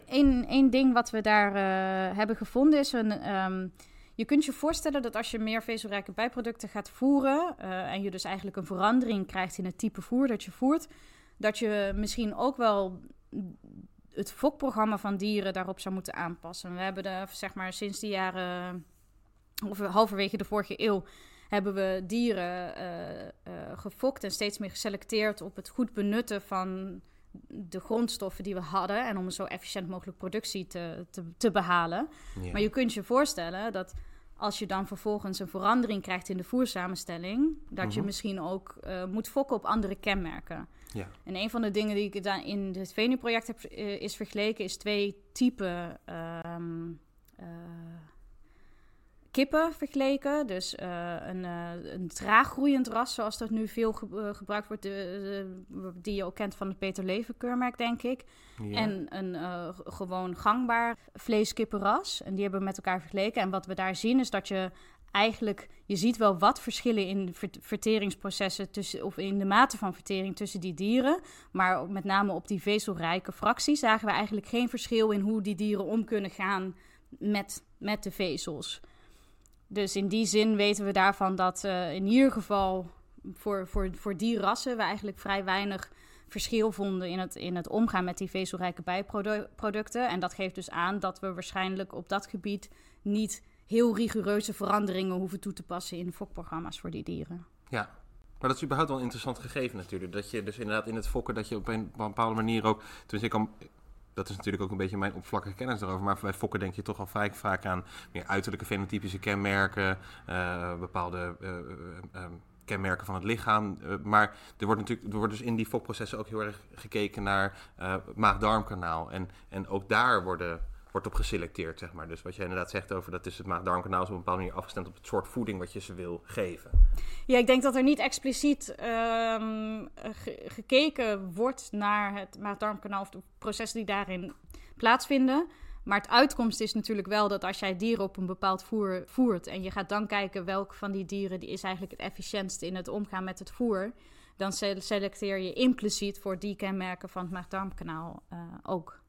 Eén, één ding wat we daar uh, hebben gevonden is een. Um, je kunt je voorstellen dat als je meer vezelrijke bijproducten gaat voeren uh, en je dus eigenlijk een verandering krijgt in het type voer dat je voert, dat je misschien ook wel het fokprogramma van dieren daarop zou moeten aanpassen. We hebben de, zeg maar sinds de jaren, of halverwege de vorige eeuw, hebben we dieren uh, uh, gefokt en steeds meer geselecteerd op het goed benutten van de grondstoffen die we hadden en om een zo efficiënt mogelijk productie te, te, te behalen. Ja. Maar je kunt je voorstellen dat als je dan vervolgens een verandering krijgt in de voersamenstelling, dat je Mhm. misschien ook eh, moet fokken op andere kenmerken. Ja. En een van de dingen die ik dan in het Venu-project heb eh, is vergeleken, is twee typen ehm, eh, kippen vergeleken. Dus eh, een, eh, een traaggroeiend ras, zoals dat nu veel ge- eh, gebruikt wordt, de- de- die je ook kent van het Peter Leven keurmerk, denk ik. Ja. En een gewoon gangbaar vleeskippenras. En die hebben we met elkaar vergeleken. En wat we daar zien is dat je eigenlijk... Je ziet wel wat verschillen in verteringsprocessen... Tussen, of in de mate van vertering tussen die dieren. Maar met name op die vezelrijke fracties... zagen we eigenlijk geen verschil in hoe die dieren om kunnen gaan met, met de vezels. Dus in die zin weten we daarvan dat eh, in ieder geval... Voor, voor, voor die rassen we eigenlijk vrij weinig verschil vonden in het, in het omgaan met die vezelrijke bijproducten. En dat geeft dus aan dat we waarschijnlijk op dat gebied niet heel rigoureuze veranderingen hoeven toe te passen in fokprogramma's voor die dieren. Ja, maar dat is überhaupt wel een interessant gegeven natuurlijk. Dat je dus inderdaad in het fokken, dat je op een bepaalde manier ook... Tenminste, ik kan... Dat is natuurlijk ook een beetje mijn oppervlakkige kennis erover. Maar bij fokken denk je toch al vaak, vaak aan meer uiterlijke fenotypische kenmerken. eh, bepaalde eh, eh, kenmerken van het lichaam. Maar er wordt natuurlijk er wordt dus in die fokprocessen ook heel erg gekeken naar maag-darmkanaal. En, en ook daar worden, wordt op geselecteerd, zeg maar. Dus wat jij inderdaad zegt over dat is het maag-darmkanaal... is op een bepaalde manier afgestemd op het soort voeding wat je ze wil geven. Ja, ik denk dat er niet expliciet ehm, ge- gekeken wordt naar het maag-darmkanaal of de processen die daarin plaatsvinden. Maar het uitkomst is natuurlijk wel dat als jij dieren op een bepaald voer voert en je gaat dan kijken welke van die dieren die is eigenlijk het efficiëntst in het omgaan met het voer, dan se- selecteer je impliciet voor die kenmerken van het maag-darmkanaal eh, ook.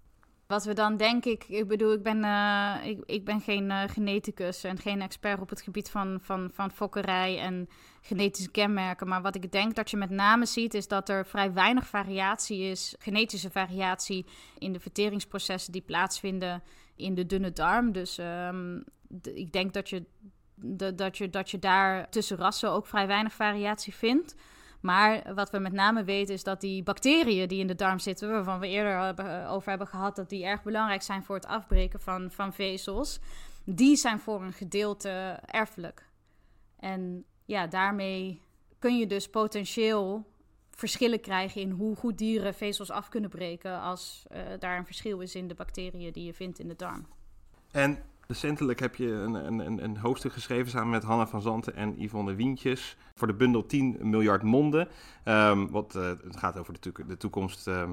Wat we dan denk ik, ik bedoel, ik ben, eh, ik, ik ben geen eh, geneticus en geen expert op het gebied van, van, van fokkerij en genetische kenmerken. Maar wat ik denk dat je met name ziet, is dat er vrij weinig variatie is, genetische variatie in de verteringsprocessen die plaatsvinden in de dunne darm. Dus ehm, ik denk dat je, dat, je, dat je daar tussen rassen ook vrij weinig variatie vindt. Maar wat we met name weten is dat die bacteriën die in de darm zitten, waarvan we eerder hebben, over hebben gehad dat die erg belangrijk zijn voor het afbreken van, van vezels, die zijn voor een gedeelte erfelijk. En ja, daarmee kun je dus potentieel verschillen krijgen in hoe goed dieren vezels af kunnen breken als eh, daar een verschil is in de bacteriën die je vindt in de darm. En recentelijk heb je een, een, een, hoofdstuk geschreven samen met Hanna van Zanten en Yvonne Wientjes voor de bundel 10 miljard monden. Ehm, wat, eh, het gaat over de, toek- de toekomst ehm,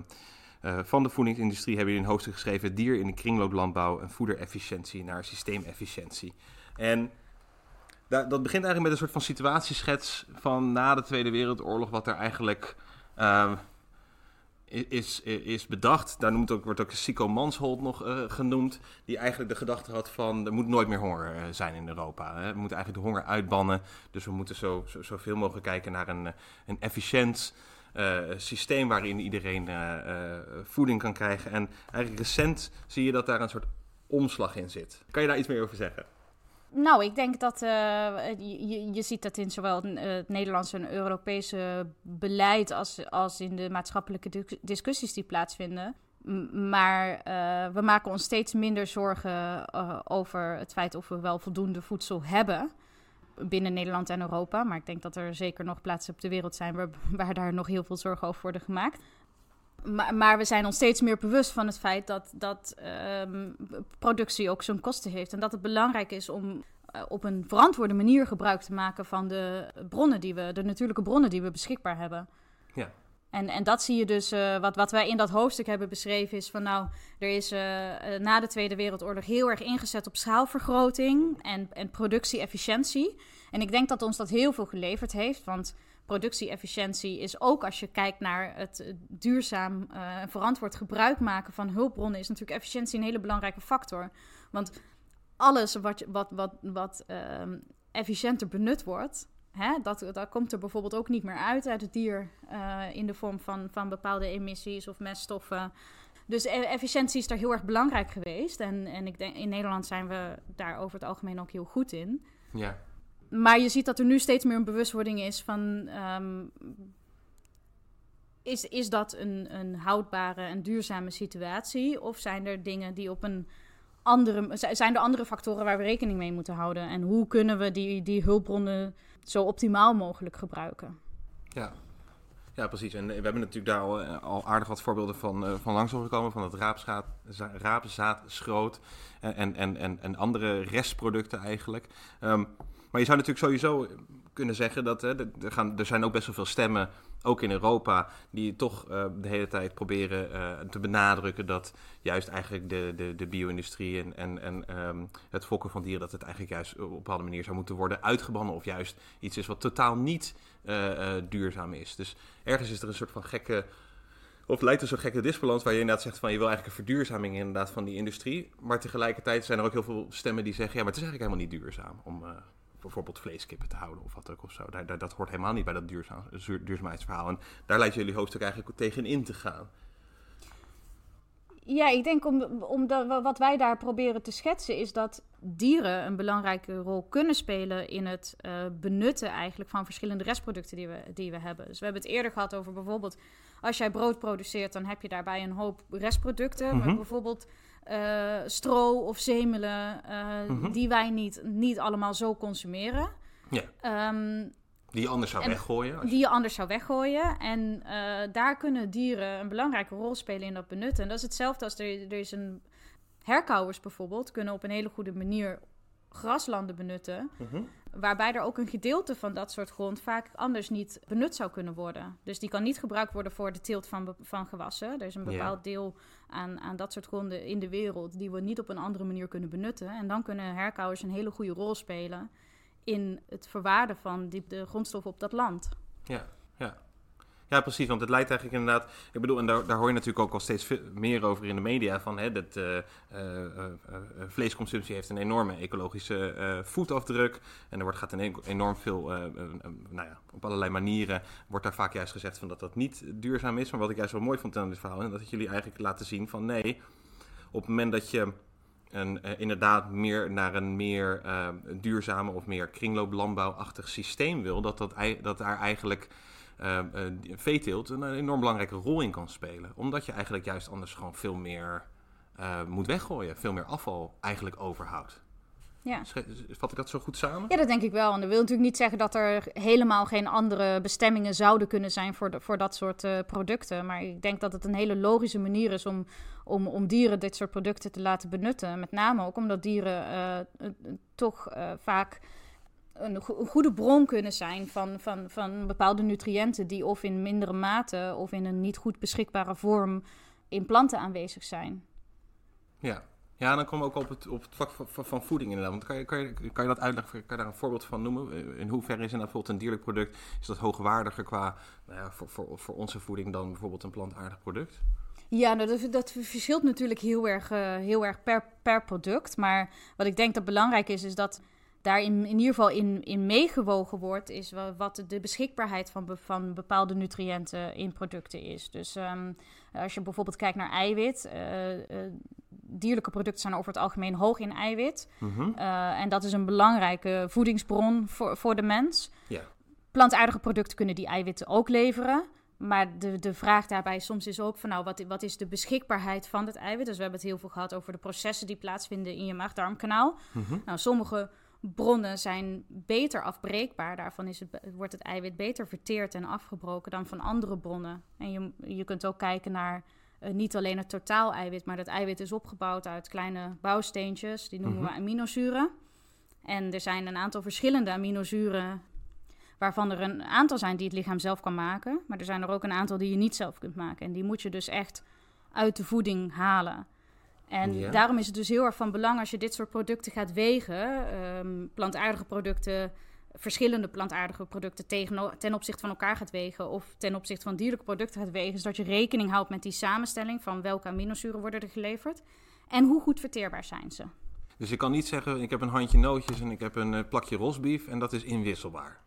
eh, van de voedingsindustrie. Hebben jullie een hoofdstuk geschreven, dier in de kringlooplandbouw en voederefficiëntie naar systeemefficiëntie. En da- dat begint eigenlijk met een soort van situatieschets van na de Tweede Wereldoorlog, wat er eigenlijk... ehm, is, is bedacht. Daar noemt ook, wordt ook Sico Manshold nog eh, genoemd. Die eigenlijk de gedachte had van er moet nooit meer honger eh, zijn in Europa. Hè. We moeten eigenlijk de honger uitbannen. Dus we moeten zo, zo, zoveel mogelijk kijken naar een, eh, een efficiënt systeem waarin iedereen voeding kan krijgen. En eigenlijk recent zie je dat daar een soort omslag in zit. Kan je daar iets meer over zeggen? Nou, ik denk dat uh, je, je, ziet dat in zowel uh, het Nederlandse en Europese beleid als, als in de maatschappelijke discussies die plaatsvinden. Maar uh, we maken ons steeds minder zorgen over het feit of we wel voldoende voedsel hebben binnen Nederland en Europa. Maar ik denk dat er zeker nog plaatsen op de wereld zijn waar, waar daar nog heel veel zorgen over worden gemaakt. Maar, maar, we zijn ons steeds meer bewust van het feit dat, dat um, productie ook zo'n kosten heeft. En dat het belangrijk is om uh, op een verantwoorde manier gebruik te maken van de bronnen die we, de natuurlijke bronnen die we beschikbaar hebben. Ja. En, en dat zie je dus, uh, wat, wat wij in dat hoofdstuk hebben beschreven, is van nou, er is uh, na de Tweede Wereldoorlog heel erg ingezet op schaalvergroting en, en productie-efficiëntie. En ik denk dat ons dat heel veel geleverd heeft, want productie-efficiëntie is ook als je kijkt naar het duurzaam en uh, verantwoord gebruik maken van hulpbronnen, is natuurlijk efficiëntie een hele belangrijke factor. Want alles wat, wat, wat, wat um, efficiënter benut wordt, hè, dat, dat komt er bijvoorbeeld ook niet meer uit uit het dier uh, in de vorm van, van bepaalde emissies of meststoffen. Dus efficiëntie is daar heel erg belangrijk geweest. En, en ik denk, in Nederland zijn we daar over het algemeen ook heel goed in. Ja. Maar je ziet dat er nu steeds meer een bewustwording is van... Um, is, is dat een, een houdbare en duurzame situatie? Of zijn er dingen die op een andere, zijn er andere factoren waar we rekening mee moeten houden? En hoe kunnen we die, die hulpbronnen zo optimaal mogelijk gebruiken? Ja, ja, precies. En we hebben natuurlijk daar al, eh, al aardig wat voorbeelden van, uh, van langs gekomen. Van het raapzaad, raapzaad schroot en, en, en, en andere restproducten eigenlijk. Um, maar je zou natuurlijk sowieso kunnen zeggen dat hè, er, gaan, er zijn ook best wel veel stemmen, ook in Europa, die toch uh, de hele tijd proberen uh, te benadrukken dat juist eigenlijk de, de, de bio-industrie en, en, en um, het fokken van dieren, dat het eigenlijk juist op een bepaalde manier zou moeten worden uitgebannen of juist iets is wat totaal niet uh, duurzaam is. Dus ergens is er een soort van gekke of lijkt er zo'n gekke disbalans waar je inderdaad zegt van je wil eigenlijk een verduurzaming inderdaad van die industrie. Maar tegelijkertijd zijn er ook heel veel stemmen die zeggen ja, maar het is eigenlijk helemaal niet duurzaam om, bijvoorbeeld vleeskippen te houden of wat ook of zo. Daar, daar, dat hoort helemaal niet bij dat duurzaam, duurzaamheidsverhaal. En daar lijkt jullie hoofdstuk eigenlijk tegen in te gaan. Ja, ik denk om, om de, wat wij daar proberen te schetsen is dat dieren een belangrijke rol kunnen spelen in het uh, benutten eigenlijk van verschillende restproducten die we, die we hebben. Dus we hebben het eerder gehad over bijvoorbeeld als jij brood produceert, dan heb je daarbij een hoop restproducten. Mm -hmm. Bijvoorbeeld uh, stro of zemelen, uh, mm -hmm. die wij niet, niet allemaal zo consumeren. Ja. Um, die je anders zou weggooien? Die je anders zou weggooien. En uh, daar kunnen dieren een belangrijke rol spelen in dat benutten. En dat is hetzelfde als er, er is een... Herkauwers bijvoorbeeld kunnen op een hele goede manier graslanden benutten. Mm -hmm. Waarbij er ook een gedeelte van dat soort grond vaak anders niet benut zou kunnen worden. Dus die kan niet gebruikt worden voor de teelt van, van gewassen. Er is een bepaald deel aan, aan dat soort gronden in de wereld die we niet op een andere manier kunnen benutten. En dan kunnen herkauwers een hele goede rol spelen in het verwaarden van die, de grondstoffen op dat land. Ja, ja. Ja, precies. Want het leidt eigenlijk inderdaad. Ik bedoel, en daar, daar hoor je natuurlijk ook al steeds meer over in de media. Van hè, dat uh, uh, uh, vleesconsumptie heeft een enorme ecologische voetafdruk. En er wordt, gaat een enorm veel. nou ja, op allerlei manieren wordt daar vaak juist gezegd van dat dat niet duurzaam is. Maar wat ik juist wel mooi vond aan dit verhaal. En dat jullie eigenlijk laten zien van nee. Op het moment dat je een, inderdaad meer naar een meer duurzame of meer kringlooplandbouwachtig systeem wil, dat, dat, dat daar eigenlijk uh, veeteelt een enorm belangrijke rol in kan spelen. Omdat je eigenlijk juist anders gewoon veel meer uh, moet weggooien. Veel meer afval eigenlijk overhoudt. Ja. Vat ik dat zo goed samen? Ja, dat denk ik wel. En dat wil natuurlijk niet zeggen dat er helemaal geen andere bestemmingen zouden kunnen zijn voor, de, voor dat soort uh, producten. Maar ik denk dat het een hele logische manier is om, om, om dieren dit soort producten te laten benutten. Met name ook omdat dieren uh, toch uh, vaak een, go een, goede bron kunnen zijn van, van, van bepaalde nutriënten die of in mindere mate of in een niet goed beschikbare vorm in planten aanwezig zijn. Ja, ja dan komen we ook op het, op het vlak van, van, voeding inderdaad. Want kan je, kan, je, kan je dat uitleggen, kan je daar een voorbeeld van noemen? In hoeverre is inderdaad bijvoorbeeld een dierlijk product, is dat hoogwaardiger qua, nou ja, voor, voor, voor onze voeding dan bijvoorbeeld een plantaardig product? Ja, nou, dat, dat, verschilt natuurlijk heel erg, uh, heel erg per, per product. Maar wat ik denk dat belangrijk is, is dat daar in, ieder geval in, in meegewogen wordt, is wat de beschikbaarheid van, van bepaalde nutriënten in producten is. Dus um, als je bijvoorbeeld kijkt naar eiwit, uh, uh, dierlijke producten zijn over het algemeen hoog in eiwit. Mm -hmm. uh, en dat is een belangrijke voedingsbron voor, voor de mens. Ja. Plantaardige producten kunnen die eiwitten ook leveren. Maar de, de vraag daarbij soms is ook van nou, wat, wat is de beschikbaarheid van het eiwit? Dus we hebben het heel veel gehad over de processen die plaatsvinden in je maag-darmkanaal. Mm -hmm. Nou, sommige bronnen zijn beter afbreekbaar. Daarvan is het, wordt het eiwit beter verteerd en afgebroken dan van andere bronnen. En je, je kunt ook kijken naar uh, niet alleen het totaal eiwit, maar dat eiwit is opgebouwd uit kleine bouwsteentjes. Die noemen mm -hmm. we aminozuren. En er zijn een aantal verschillende aminozuren, waarvan er een aantal zijn die het lichaam zelf kan maken. Maar er zijn er ook een aantal die je niet zelf kunt maken. En die moet je dus echt uit de voeding halen. En ja. daarom is het dus heel erg van belang als je dit soort producten gaat wegen, um, plantaardige producten, verschillende plantaardige producten tegen, ten opzichte van elkaar gaat wegen of ten opzichte van dierlijke producten gaat wegen, zodat je rekening houdt met die samenstelling van welke aminozuren worden er geleverd en hoe goed verteerbaar zijn ze. Dus je kan niet zeggen, ik heb een handje nootjes en ik heb een uh, plakje rosbief en dat is inwisselbaar.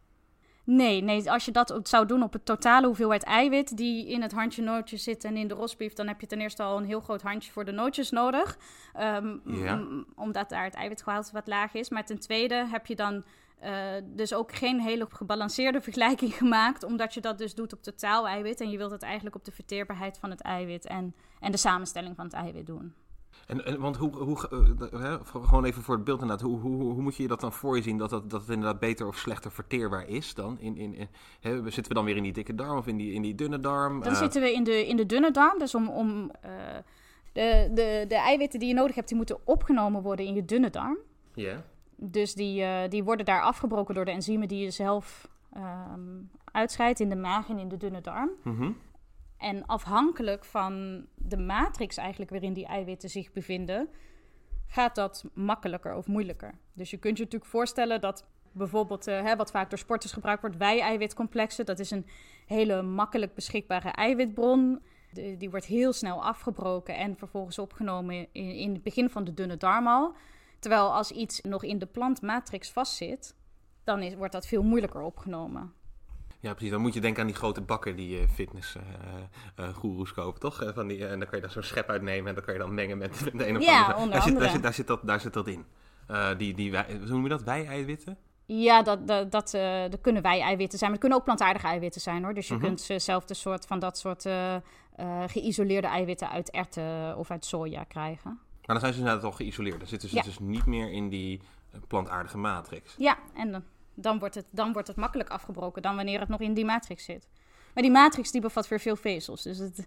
Nee, nee, als je dat zou doen op het totale hoeveelheid eiwit die in het handje nootjes zit en in de rosbief, dan heb je ten eerste al een heel groot handje voor de nootjes nodig. Um, ja. Omdat daar het eiwitgehalte wat laag is. Maar ten tweede heb je dan uh, dus ook geen hele gebalanceerde vergelijking gemaakt, omdat je dat dus doet op totaal eiwit. En je wilt het eigenlijk op de verteerbaarheid van het eiwit en, en de samenstelling van het eiwit doen. En, en want hoe, hoe uh, hè, gewoon even voor het beeld inderdaad, hoe, hoe, hoe moet je je dat dan voor je zien dat, dat, dat het inderdaad beter of slechter verteerbaar is dan? In, in, in hè, zitten we dan weer in die dikke darm of in die, in die dunne darm? Dan uh, zitten we in de, in de dunne darm, dus om, om uh, de, de, de eiwitten die je nodig hebt, die moeten opgenomen worden in je dunne darm. Ja. Yeah. Dus die, die worden daar afgebroken door de enzymen die je zelf um, uitscheidt in de maag en in de dunne darm. Mm -hmm. En afhankelijk van de matrix eigenlijk waarin die eiwitten zich bevinden, gaat dat makkelijker of moeilijker. Dus je kunt je natuurlijk voorstellen dat bijvoorbeeld, uh, hè, wat vaak door sporters gebruikt wordt, wij-eiwitcomplexen, dat is een hele makkelijk beschikbare eiwitbron. Die wordt heel snel afgebroken en vervolgens opgenomen in, in het begin van de dunne darm al. Terwijl als iets nog in de plantmatrix vastzit, dan is, wordt dat veel moeilijker opgenomen. Ja, precies. Dan moet je denken aan die grote bakken die uh, fitness uh, uh, goeroes kopen, toch? Van die, en dan kan je daar zo'n schep uitnemen en dan kan je dan mengen met, met de een of ja, andere. Onder daar. Zit, daar, zit, daar, zit dat, daar zit dat in. die, die, wij, hoe noem je dat? Wij-eiwitten? Ja, dat, dat, dat, dat kunnen wij-eiwitten zijn. Maar het kunnen ook plantaardige eiwitten zijn, hoor. Dus je Mhm. kunt zelf de soort van dat soort geïsoleerde eiwitten uit erwten of uit soja krijgen. Maar dan zijn ze inderdaad al geïsoleerd. Dan zitten ze Ja. dus niet meer in die plantaardige matrix. Ja, en dan, dan, wordt het, dan wordt het makkelijk afgebroken dan wanneer het nog in die matrix zit. Maar die matrix die bevat weer veel vezels. Dus het,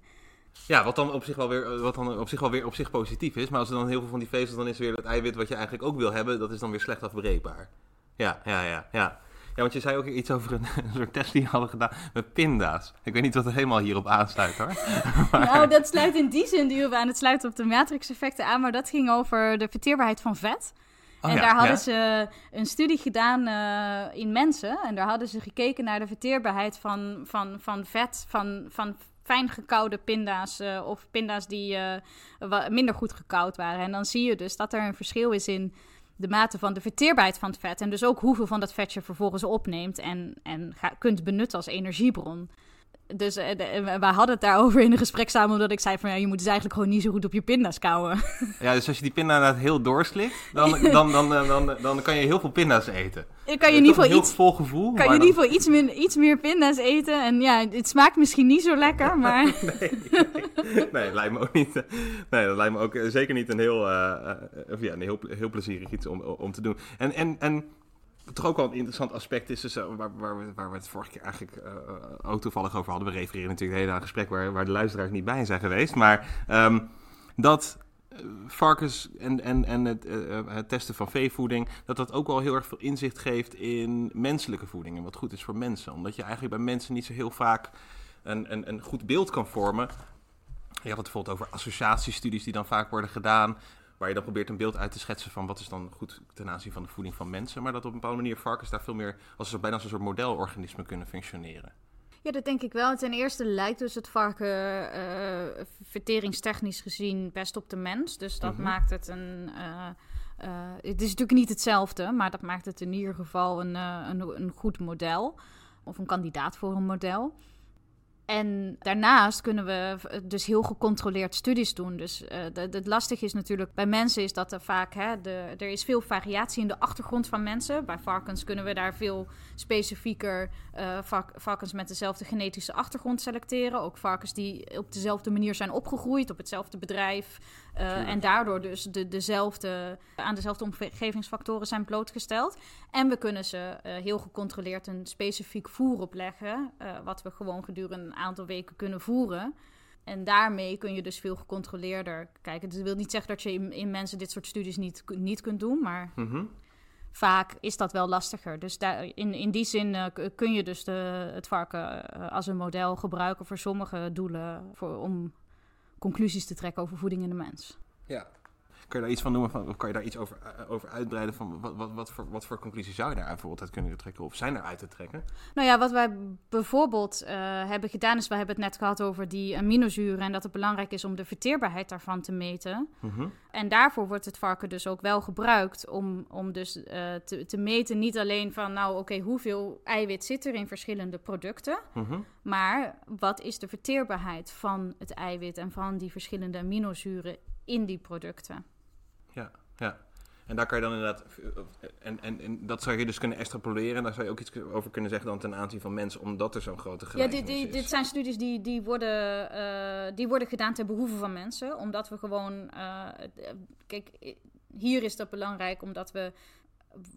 Ja, wat dan op zich wel weer, wat dan op zich wel weer op zich positief is. Maar als er dan heel veel van die vezels, dan is weer het eiwit wat je eigenlijk ook wil hebben, dat is dan weer slecht afbreekbaar. Ja, ja, ja, ja. Ja, want je zei ook iets over een, een soort test die je hadden gedaan met pinda's. Ik weet niet wat er helemaal hierop aansluit hoor. Nou, dat sluit in die zin die aan het sluiten op de matrix-effecten aan. Maar dat ging over de verteerbaarheid van vet. Oh en ja, daar hadden ja. ze een studie gedaan eh, in mensen. En daar hadden ze gekeken naar de verteerbaarheid van, van, van vet, van, van fijn gekoude pinda's eh, of pinda's die eh, minder goed gekoud waren. En dan zie je dus dat er een verschil is in de mate van de verteerbaarheid van het vet. En dus ook hoeveel van dat vet je vervolgens opneemt en, en ga- kunt benutten als energiebron. Dus eh, de- eh, wij hadden het daarover in een gesprek samen, omdat ik zei van ja, je moet dus eigenlijk gewoon niet zo goed op je pinda's kouwen. Ja, dus als je die pinda inderdaad heel doorslikt, dan, dan, dan, eh, dan, dan, kan je heel veel pinda's eten. Kan je in ieder geval iets, vol gevoel. kan je in ieder geval iets meer, iets meer pinda's eten. En ja, het smaakt misschien niet zo lekker, maar Nee, nee, dat lijkt me ook niet. eh, Nee, dat lijkt me ook eh, zeker niet een heel, eh, eh, of ja, een heel, heel plezierig iets om, om te doen. En, en, en toch ook wel een interessant aspect is, dus, eh, waar, waar, we, waar we het vorige keer eigenlijk eh, ook toevallig over hadden. We refereren natuurlijk de hele gesprek waar, waar de luisteraars niet bij zijn geweest. Maar ehm, dat eh, varkens en, en, en het, eh, eh, het testen van veevoeding, dat dat ook wel heel erg veel inzicht geeft in menselijke voeding en wat goed is voor mensen. Omdat je eigenlijk bij mensen niet zo heel vaak een, een, een goed beeld kan vormen. Je had het bijvoorbeeld over associatiestudies die dan vaak worden gedaan. Waar je dan probeert een beeld uit te schetsen van wat is dan goed ten aanzien van de voeding van mensen. Maar dat op een bepaalde manier varkens daar veel meer als soort, bijna als een soort modelorganisme kunnen functioneren. Ja, dat denk ik wel. Ten eerste lijkt dus het varken eh, verteringstechnisch gezien best op de mens. Dus dat Mhm. maakt het een. eh, eh, het is natuurlijk niet hetzelfde, maar dat maakt het in ieder geval een, een, een goed model. Of een kandidaat voor een model. En daarnaast kunnen we dus heel gecontroleerd studies doen. Dus eh, het lastige is natuurlijk bij mensen is dat er vaak, hè, de, er is veel variatie in de achtergrond van mensen. Bij varkens kunnen we daar veel specifieker vark- varkens met dezelfde genetische achtergrond selecteren. Ook varkens die op dezelfde manier zijn opgegroeid, op hetzelfde bedrijf. Eh, en daardoor dus de, dezelfde, aan dezelfde omgevingsfactoren zijn blootgesteld. En we kunnen ze eh, heel gecontroleerd een specifiek voer opleggen, eh, wat we gewoon gedurende een aantal weken kunnen voeren. En daarmee kun je dus veel gecontroleerder kijken. Dus dat wil niet zeggen dat je in, in mensen dit soort studies niet, niet kunt doen, maar Mhm. vaak is dat wel lastiger. Dus daar, in, in die zin kun je dus de, het varken als een model gebruiken voor sommige doelen, voor, om conclusies te trekken over voeding in de mens. Ja. Kun je daar iets van noemen? Van, of kan je daar iets over, eh, over uitbreiden? Van wat, wat, wat, voor, wat voor conclusies zou je daar bijvoorbeeld uit kunnen trekken? Of zijn er uit te trekken? Nou ja, wat wij bijvoorbeeld eh, hebben gedaan is, we hebben het net gehad over die aminozuren en dat het belangrijk is om de verteerbaarheid daarvan te meten. Mhm. En daarvoor wordt het varken dus ook wel gebruikt om, om dus eh, te, te meten niet alleen van, nou oké, hoeveel eiwit zit er in verschillende producten, Mhm. maar wat is de verteerbaarheid van het eiwit en van die verschillende aminozuren in die producten. Ja, ja. En daar kan je dan inderdaad. En, en, en dat zou je dus kunnen extrapoleren. En daar zou je ook iets over kunnen zeggen dan ten aanzien van mensen, omdat er zo'n grote Ja, dit, dit, zijn studies die, die, worden, eh, die worden gedaan ten behoeve van mensen. Omdat we gewoon. eh, eh, kijk, hier is dat belangrijk omdat we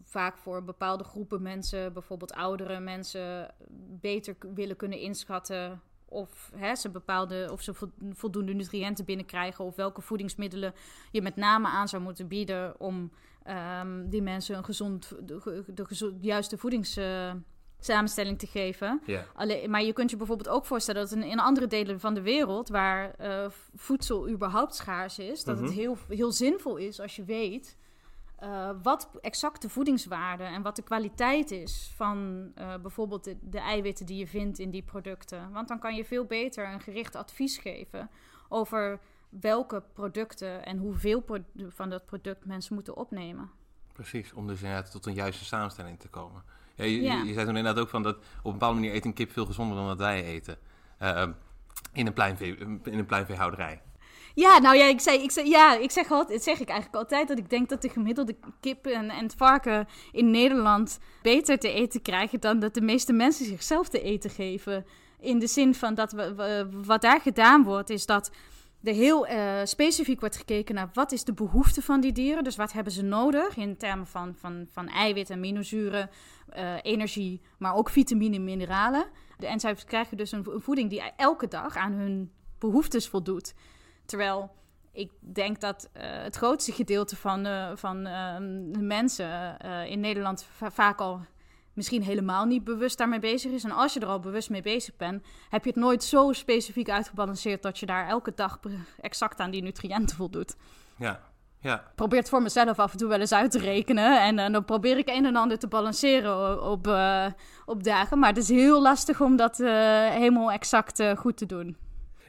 vaak voor bepaalde groepen mensen, bijvoorbeeld oudere mensen, beter willen kunnen inschatten. Of, hè, ze bepaalde, of ze vo- voldoende nutriënten binnenkrijgen. Of welke voedingsmiddelen je met name aan zou moeten bieden. om ehm, die mensen een gezond, de, juiste voedingssamenstelling te geven. Alleen, maar je kunt je bijvoorbeeld ook voorstellen dat in, in andere delen van de wereld, waar eh, voedsel überhaupt schaars is, dat Mhm. het heel, heel zinvol is als je weet eh, wat exact de voedingswaarde en wat de kwaliteit is van eh, bijvoorbeeld de, de eiwitten die je vindt in die producten. Want dan kan je veel beter een gericht advies geven over welke producten en hoeveel pro- van dat product mensen moeten opnemen. precies. Om dus inderdaad tot een juiste samenstelling te komen. Ja, je, Ja. je, je zei toen inderdaad ook van dat op een bepaalde manier eet een kip veel gezonder dan dat wij eten. Eh, in, een pluimvee, in een pluimveehouderij. Ja, nou ja, ik, zei, ik, ja, ik zeg altijd, zeg ik eigenlijk altijd dat ik denk dat de gemiddelde kip en, het varken in Nederland beter te eten krijgen dan dat de meeste mensen zichzelf te eten geven. In de zin van dat we, wat daar gedaan wordt, is dat er heel eh, specifiek wordt gekeken naar wat is de behoefte van die dieren. Dus wat hebben ze nodig in termen van, van, van eiwit, aminozuren, eh, energie, maar ook vitamine en mineralen. En zij krijgen dus een voeding die elke dag aan hun behoeftes voldoet. Terwijl ik denk dat eh, het grootste gedeelte van, eh, van eh, de mensen eh, in Nederland va- vaak al misschien helemaal niet bewust daarmee bezig is. En als je er al bewust mee bezig bent, heb je het nooit zo specifiek uitgebalanceerd dat je daar elke dag exact aan die nutriënten voldoet. Ja, ja. Probeer het voor mezelf af en toe wel eens uit te rekenen. En dan probeer ik een en ander te balanceren op, eh, op dagen. Maar het is heel lastig om dat helemaal exact goed te doen.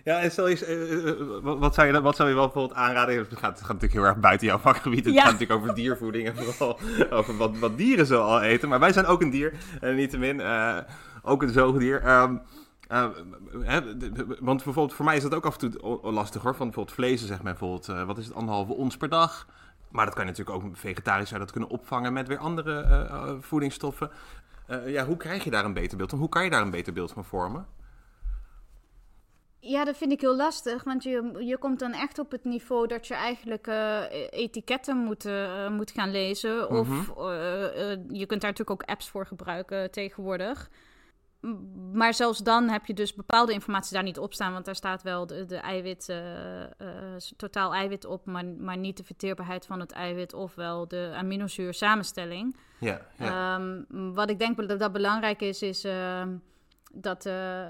Ja, en stel je, eh, eh, wat, zou je, wat zou je wel bijvoorbeeld aanraden? Het gaat, het gaat natuurlijk heel erg buiten jouw vakgebied. Het Ja. gaat natuurlijk over diervoeding en vooral over wat, wat dieren zo al eten. Maar wij zijn ook een dier, en niettemin eh ook een zoogdier. Eh, hè, d- d- want bijvoorbeeld voor mij is dat ook af en toe lastig hoor. Van bijvoorbeeld vlees, zeg maar bijvoorbeeld, eh, wat is het, anderhalve ons per dag. Maar dat kan je natuurlijk ook vegetarisch zou dat kunnen opvangen met weer andere eh, eh, voedingsstoffen. Eh, ja, hoe krijg je daar een beter beeld van? Hoe kan je daar een beter beeld van vormen? Ja, dat vind ik heel lastig, want je, je komt dan echt op het niveau dat je eigenlijk eh, etiketten moet, eh, moet gaan lezen. Of eh, eh, je kunt daar natuurlijk ook apps voor gebruiken tegenwoordig. Maar zelfs dan heb je dus bepaalde informatie daar niet op staan, want daar staat wel de, de eiwit, totaal eiwit op, maar, maar niet de verteerbaarheid van het eiwit, ofwel de aminozuur samenstelling. Ja, ja. Ehm, wat ik denk dat, dat belangrijk is, is ehm, dat eh,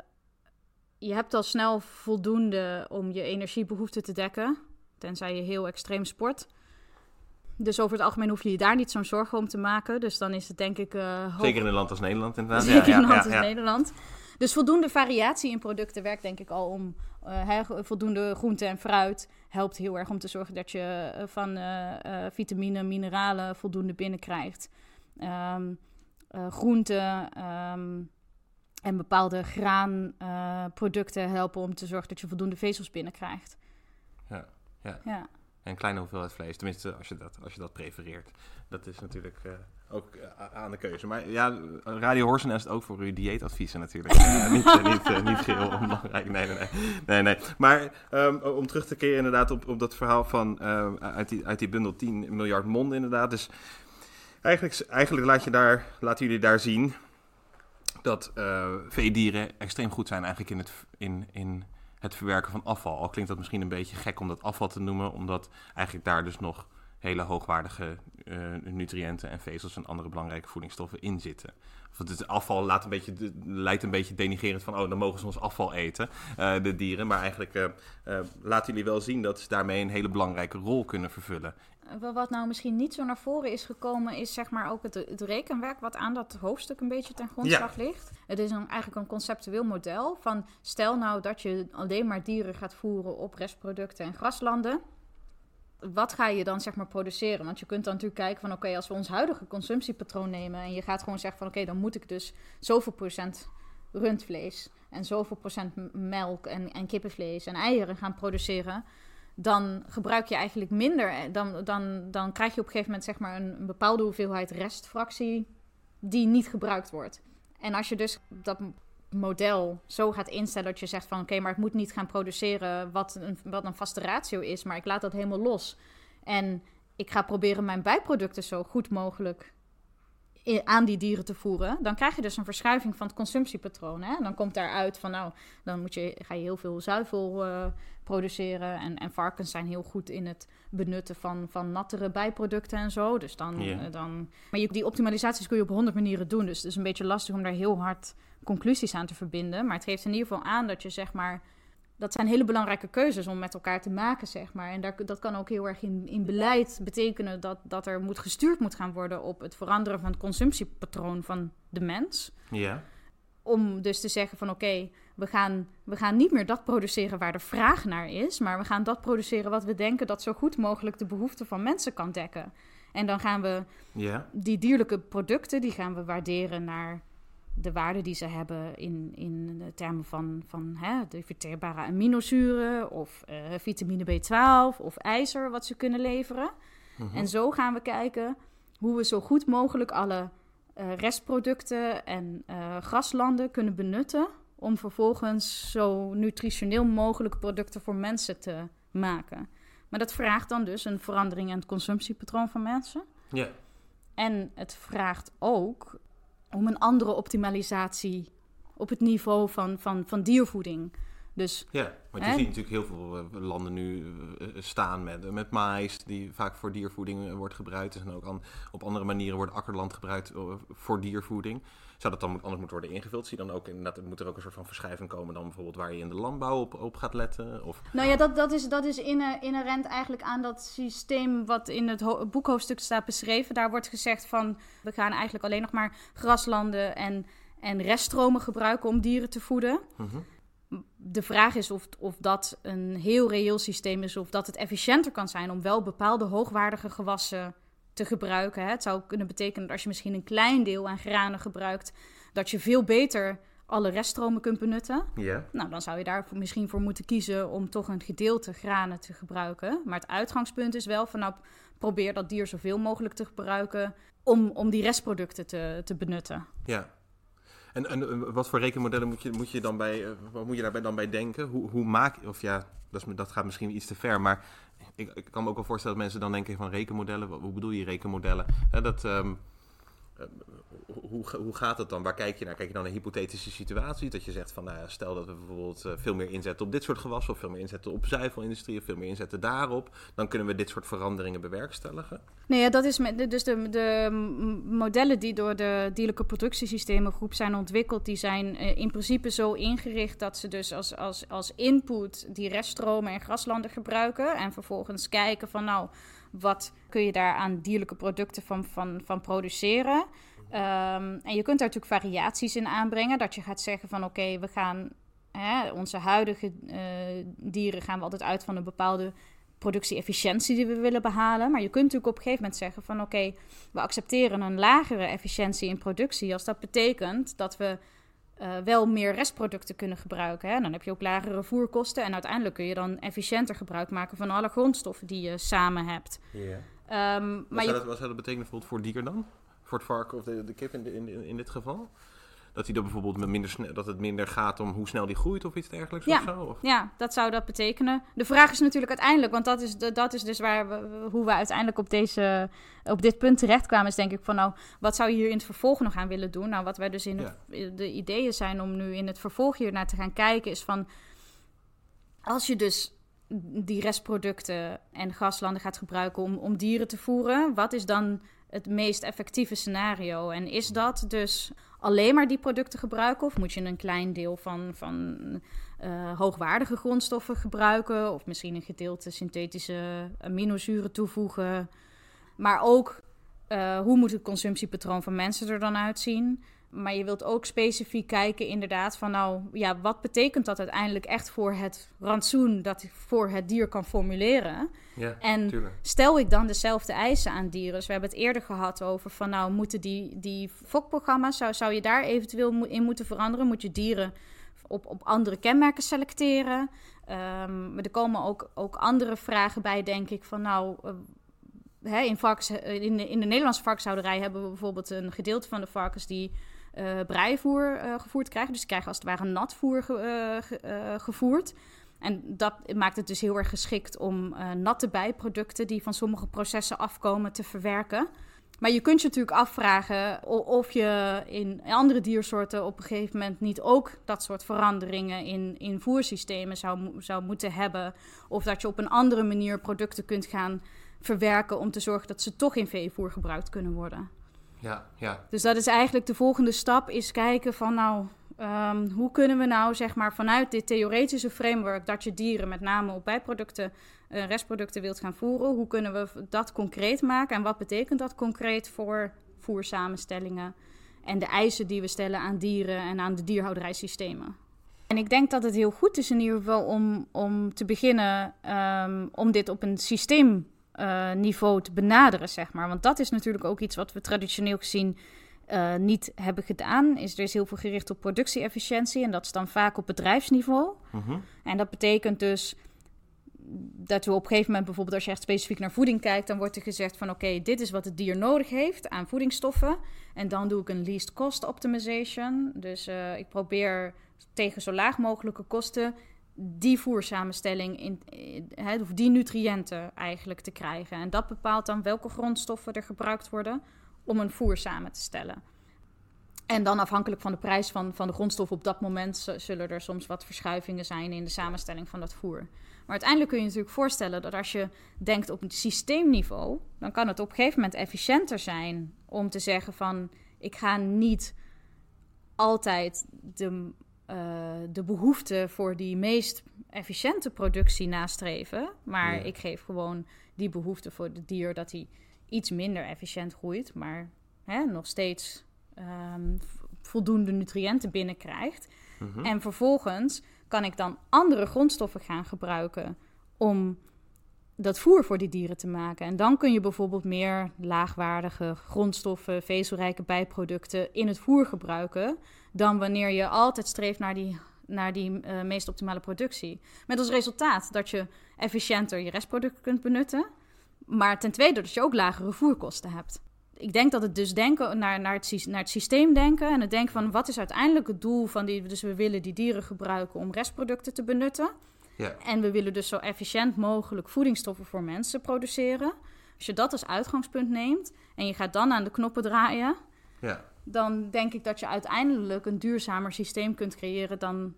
je hebt al snel voldoende om je energiebehoeften te dekken. Tenzij je heel extreem sport. Dus over het algemeen hoef je je daar niet zo'n zorgen om te maken. Dus dan is het denk ik... eh, hoog- Zeker in een land als Nederland inderdaad. Zeker ja, in een land ja, als. Nederland. Dus voldoende variatie in producten werkt denk ik al om... eh, voldoende groente en fruit helpt heel erg om te zorgen dat je eh, van eh, eh, vitamine, mineralen voldoende binnenkrijgt. Ehm eh, groenten ehm, en bepaalde graanproducten helpen om te zorgen dat je voldoende vezels binnenkrijgt. Ja, ja. Ja. En een kleine hoeveelheid vlees, tenminste als je dat, als je dat prefereert. Dat is natuurlijk eh, ook eh, aan de keuze. Maar ja, Radio Horsenest ook voor uw dieetadviezen natuurlijk. Eh, niet, eh, niet, eh, niet geheel onbelangrijk, nee, nee, nee. nee, nee. Maar ehm, om terug te keren inderdaad op, op dat verhaal van eh, uit, die, uit die bundel 10 miljard monden inderdaad. Dus eigenlijk, eigenlijk laat je daar, laten jullie daar zien dat eh veedieren extreem goed zijn eigenlijk in het, in, in het verwerken van afval. Al klinkt dat misschien een beetje gek om dat afval te noemen, omdat eigenlijk daar dus nog hele hoogwaardige eh, nutriënten en vezels en andere belangrijke voedingsstoffen in zitten. Want het afval laat een beetje, lijkt een beetje denigerend van, oh, dan mogen ze ons afval eten, eh, de dieren. Maar eigenlijk eh, laten jullie wel zien dat ze daarmee een hele belangrijke rol kunnen vervullen. Wat nou misschien niet zo naar voren is gekomen, is zeg maar ook het, het rekenwerk wat aan dat hoofdstuk een beetje ten grondslag ligt. Het is een, eigenlijk een conceptueel model van stel nou dat je alleen maar dieren gaat voeren op restproducten en graslanden. Wat ga je dan zeg maar produceren? Want je kunt dan natuurlijk kijken van oké, als we ons huidige consumptiepatroon nemen en je gaat gewoon zeggen van oké, dan moet ik dus zoveel procent rundvlees en zoveel procent melk en, en kippenvlees en eieren gaan produceren dan gebruik je eigenlijk minder. eh, Dan, dan, dan krijg je op een gegeven moment zeg maar een, bepaalde hoeveelheid restfractie die niet gebruikt wordt. En als je dus dat model zo gaat instellen dat je zegt van oké, maar ik moet niet gaan produceren wat een, wat een vaste ratio is, maar ik laat dat helemaal los. En ik ga proberen mijn bijproducten zo goed mogelijk aan die dieren te voeren, dan krijg je dus een verschuiving van het consumptiepatroon. Hè? Dan komt daaruit van, nou, dan moet je, ga je heel veel zuivel eh, produceren. En, en varkens zijn heel goed in het benutten van, van nattere bijproducten en zo. Dus dan, eh, dan... Maar je, die optimalisaties kun je op honderd manieren doen. Dus het is een beetje lastig om daar heel hard conclusies aan te verbinden. Maar het geeft in ieder geval aan dat je, zeg maar... Dat zijn hele belangrijke keuzes om met elkaar te maken, zeg maar. En daar, dat kan ook heel erg in, in beleid betekenen dat, dat er moet gestuurd moet gaan worden op het veranderen van het consumptiepatroon van de mens. Ja. Om dus te zeggen van oké, we, gaan, we gaan niet meer dat produceren waar de vraag naar is, maar we gaan dat produceren wat we denken dat zo goed mogelijk de behoeften van mensen kan dekken. En dan gaan we Ja. die dierlijke producten, die gaan we waarderen naar de waarde die ze hebben in, in de termen van, van hè, de verteerbare aminozuren of eh, vitamine B12 of ijzer wat ze kunnen leveren. Mhm. En zo gaan we kijken hoe we zo goed mogelijk alle eh, restproducten en eh, graslanden kunnen benutten om vervolgens zo nutritioneel mogelijk producten voor mensen te maken. Maar dat vraagt dan dus een verandering in het consumptiepatroon van mensen. Ja. En het vraagt ook om een andere optimalisatie op het niveau van, van, van diervoeding. Dus Ja, want je Hè? ziet natuurlijk heel veel eh, landen nu eh, staan met, met maïs, die vaak voor diervoeding eh, wordt gebruikt. En ook aan, op andere manieren wordt akkerland gebruikt eh, voor diervoeding. Zou dat dan anders moeten worden ingevuld? Zie je dan ook inderdaad, moet er ook een soort van verschuiving komen dan bijvoorbeeld waar je in de landbouw op, op gaat letten? Of, Nou ja, dat, dat is, dat is inherent eigenlijk aan dat systeem wat in het ho- boekhoofdstuk staat beschreven. Daar wordt gezegd van we gaan eigenlijk alleen nog maar graslanden en, en reststromen gebruiken om dieren te voeden. Mhm. De vraag is of, of dat een heel reëel systeem is of dat het efficiënter kan zijn om wel bepaalde hoogwaardige gewassen te gebruiken. Hè. Het zou kunnen betekenen dat als je misschien een klein deel aan granen gebruikt, dat je veel beter alle reststromen kunt benutten. Ja. Nou, dan zou je daar misschien voor moeten kiezen om toch een gedeelte granen te gebruiken. Maar het uitgangspunt is wel van nou, probeer dat dier zoveel mogelijk te gebruiken om, om die restproducten te, te benutten. Ja. En, en wat voor rekenmodellen moet je, moet je dan bij, eh, wat moet je daarbij dan bij denken? Hoe, hoe maak je, of ja, dat, is, dat gaat misschien iets te ver, maar ik, ik kan me ook wel voorstellen dat mensen dan denken van rekenmodellen. Wat- Hoe bedoel je rekenmodellen? Dat, ehm, eh, hoe, hoe, hoe gaat het dan? Waar kijk je naar? Kijk je dan naar hypothetische situaties? Dat je zegt van, nou stel dat we bijvoorbeeld eh, veel meer inzetten op dit soort gewassen, of veel meer inzetten op zuivelindustrie, of veel meer inzetten daarop, dan kunnen we dit soort veranderingen bewerkstelligen. Nee, dat is met, dus de, de modellen die door de dierlijke productiesystemen groep zijn ontwikkeld, die zijn eh, in principe zo ingericht dat ze dus als, als, als input die reststromen en graslanden gebruiken en vervolgens kijken van nou, wat kun je daar aan dierlijke producten van, van, van produceren. Ehm, en je kunt daar natuurlijk variaties in aanbrengen, dat je gaat zeggen van oké, we gaan hè, onze huidige eh, dieren gaan we altijd uit van een bepaalde productie-efficiëntie die we willen behalen. Maar je kunt natuurlijk op een gegeven moment zeggen van oké, we accepteren een lagere efficiëntie in productie. Als dat betekent dat we eh, wel meer restproducten kunnen gebruiken. Hè? Dan heb je ook lagere voerkosten. En uiteindelijk kun je dan efficiënter gebruik maken van alle grondstoffen die je samen hebt. Ja. Ehm, Wat, maar zou je, dat, wat zou dat betekenen bijvoorbeeld voor dier dan? Voor het varken of de, de kip in, de- in, in dit geval? Dat, hij dan bijvoorbeeld met minder dat het minder gaat om hoe snel die groeit of iets dergelijks Ja. of zo? Of? ja, dat zou dat betekenen. De vraag is natuurlijk uiteindelijk, want dat is, de, dat is dus waar we, hoe we uiteindelijk op, deze, op dit punt terechtkwamen, is denk ik van nou, wat zou je hier in het vervolg nog aan willen doen? Nou, wat wij dus in het- de ideeën zijn om nu in het vervolg hier naar te gaan kijken, is van als je dus die restproducten en gaslanden gaat gebruiken om, om dieren te voeren, wat is dan het meest effectieve scenario? En is dat dus alleen maar die producten gebruiken? Of moet je een klein deel van, van eh, hoogwaardige grondstoffen gebruiken? Of misschien een gedeelte synthetische aminozuren toevoegen? Maar ook, eh, hoe moet het consumptiepatroon van mensen er dan uitzien? Maar je wilt ook specifiek kijken, inderdaad, van nou, ja, wat betekent dat uiteindelijk echt voor het rantsoen dat ik voor het dier kan formuleren? Ja, En tuurlijk. stel ik dan dezelfde eisen aan dieren? Dus we hebben het eerder gehad over van nou, moeten die, die fokprogramma's, zou, zou je daar eventueel in moeten veranderen? Moet je dieren op, op andere kenmerken selecteren. Um, er komen ook, ook andere vragen bij, denk ik, van nou, uh, hè, in, varkens, in, de, in de Nederlandse varkenshouderij hebben we bijvoorbeeld een gedeelte van de varkens die uh, gevoerd krijgen. Dus die krijgen als het ware natvoer ge, ge, gevoerd. En dat maakt het dus heel erg geschikt om natte bijproducten die van sommige processen afkomen te verwerken. Maar je kunt je natuurlijk afvragen of je in andere diersoorten op een gegeven moment niet ook dat soort veranderingen in, in voersystemen zou, zou moeten hebben. Of dat je op een andere manier producten kunt gaan verwerken om te zorgen dat ze toch in veevoer gebruikt kunnen worden. Ja, ja. Dus dat is eigenlijk de volgende stap, is kijken van nou, um, hoe kunnen we nou zeg maar vanuit dit theoretische framework dat je dieren met name op bijproducten uh, restproducten wilt gaan voeren. Hoe kunnen we dat concreet maken en wat betekent dat concreet voor voersamenstellingen en de eisen die we stellen aan dieren en aan de dierhouderijsystemen? En ik denk dat het heel goed is in ieder geval om, om te beginnen um, om dit op een systeemniveau uh, te benaderen, zeg maar. Want dat is natuurlijk ook iets wat we traditioneel gezien uh, niet hebben gedaan. Is, er is heel veel gericht op productie-efficiëntie en dat is dan vaak op bedrijfsniveau. -hmm. En dat betekent dus dat we op een gegeven moment bijvoorbeeld als je echt specifiek naar voeding kijkt, dan wordt er gezegd van oké, dit is wat het dier nodig heeft aan voedingsstoffen. En dan doe ik een least cost optimization. Dus uh, ik probeer tegen zo laag mogelijke kosten die voersamenstelling, in, of die nutriënten eigenlijk te krijgen. En dat bepaalt dan welke grondstoffen er gebruikt worden om een voer samen te stellen. En dan afhankelijk van de prijs van, van de grondstof op dat moment zullen er soms wat verschuivingen zijn in de samenstelling van dat voer. Maar uiteindelijk kun je je natuurlijk voorstellen dat als je denkt op systeemniveau, dan kan het op een gegeven moment efficiënter zijn om te zeggen van ik ga niet altijd de, uh, de behoefte voor die meest efficiënte productie nastreven, maar ja. ik geef gewoon die behoefte voor het dier dat hij iets minder efficiënt groeit, maar hè, nog steeds um, voldoende nutriënten binnenkrijgt. -hmm. En vervolgens kan ik dan andere grondstoffen gaan gebruiken om dat voer voor die dieren te maken. En dan kun je bijvoorbeeld meer laagwaardige grondstoffen, vezelrijke bijproducten in het voer gebruiken, dan wanneer je altijd streeft naar die, naar die uh, meest optimale productie. Met als resultaat dat je efficiënter je restproducten kunt benutten, maar ten tweede dat je ook lagere voerkosten hebt ik denk dat het dus denken naar, naar, het, naar het systeem denken en het denken van wat is uiteindelijk het doel van die. Dus we willen die dieren gebruiken om restproducten te benutten. Ja. En we willen dus zo efficiënt mogelijk voedingsstoffen voor mensen produceren. Als je dat als uitgangspunt neemt en je gaat dan aan de knoppen draaien, ja. Dan denk ik dat je uiteindelijk een duurzamer systeem kunt creëren dan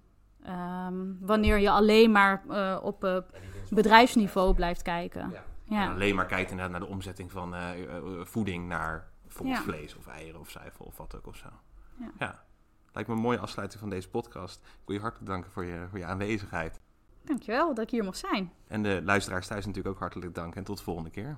um, wanneer je alleen maar uh, op uh, bedrijfsniveau blijft kijken. Ja. Ja. En alleen maar kijkt inderdaad naar de omzetting van uh, voeding naar bijvoorbeeld ja. vlees of eieren of zuivel of wat ook of zo. Ja. ja. Lijkt me een mooie afsluiting van deze podcast. Ik wil je hartelijk danken voor je, voor je aanwezigheid. Dankjewel dat ik hier mocht zijn. En de luisteraars thuis natuurlijk ook hartelijk dank en tot de volgende keer.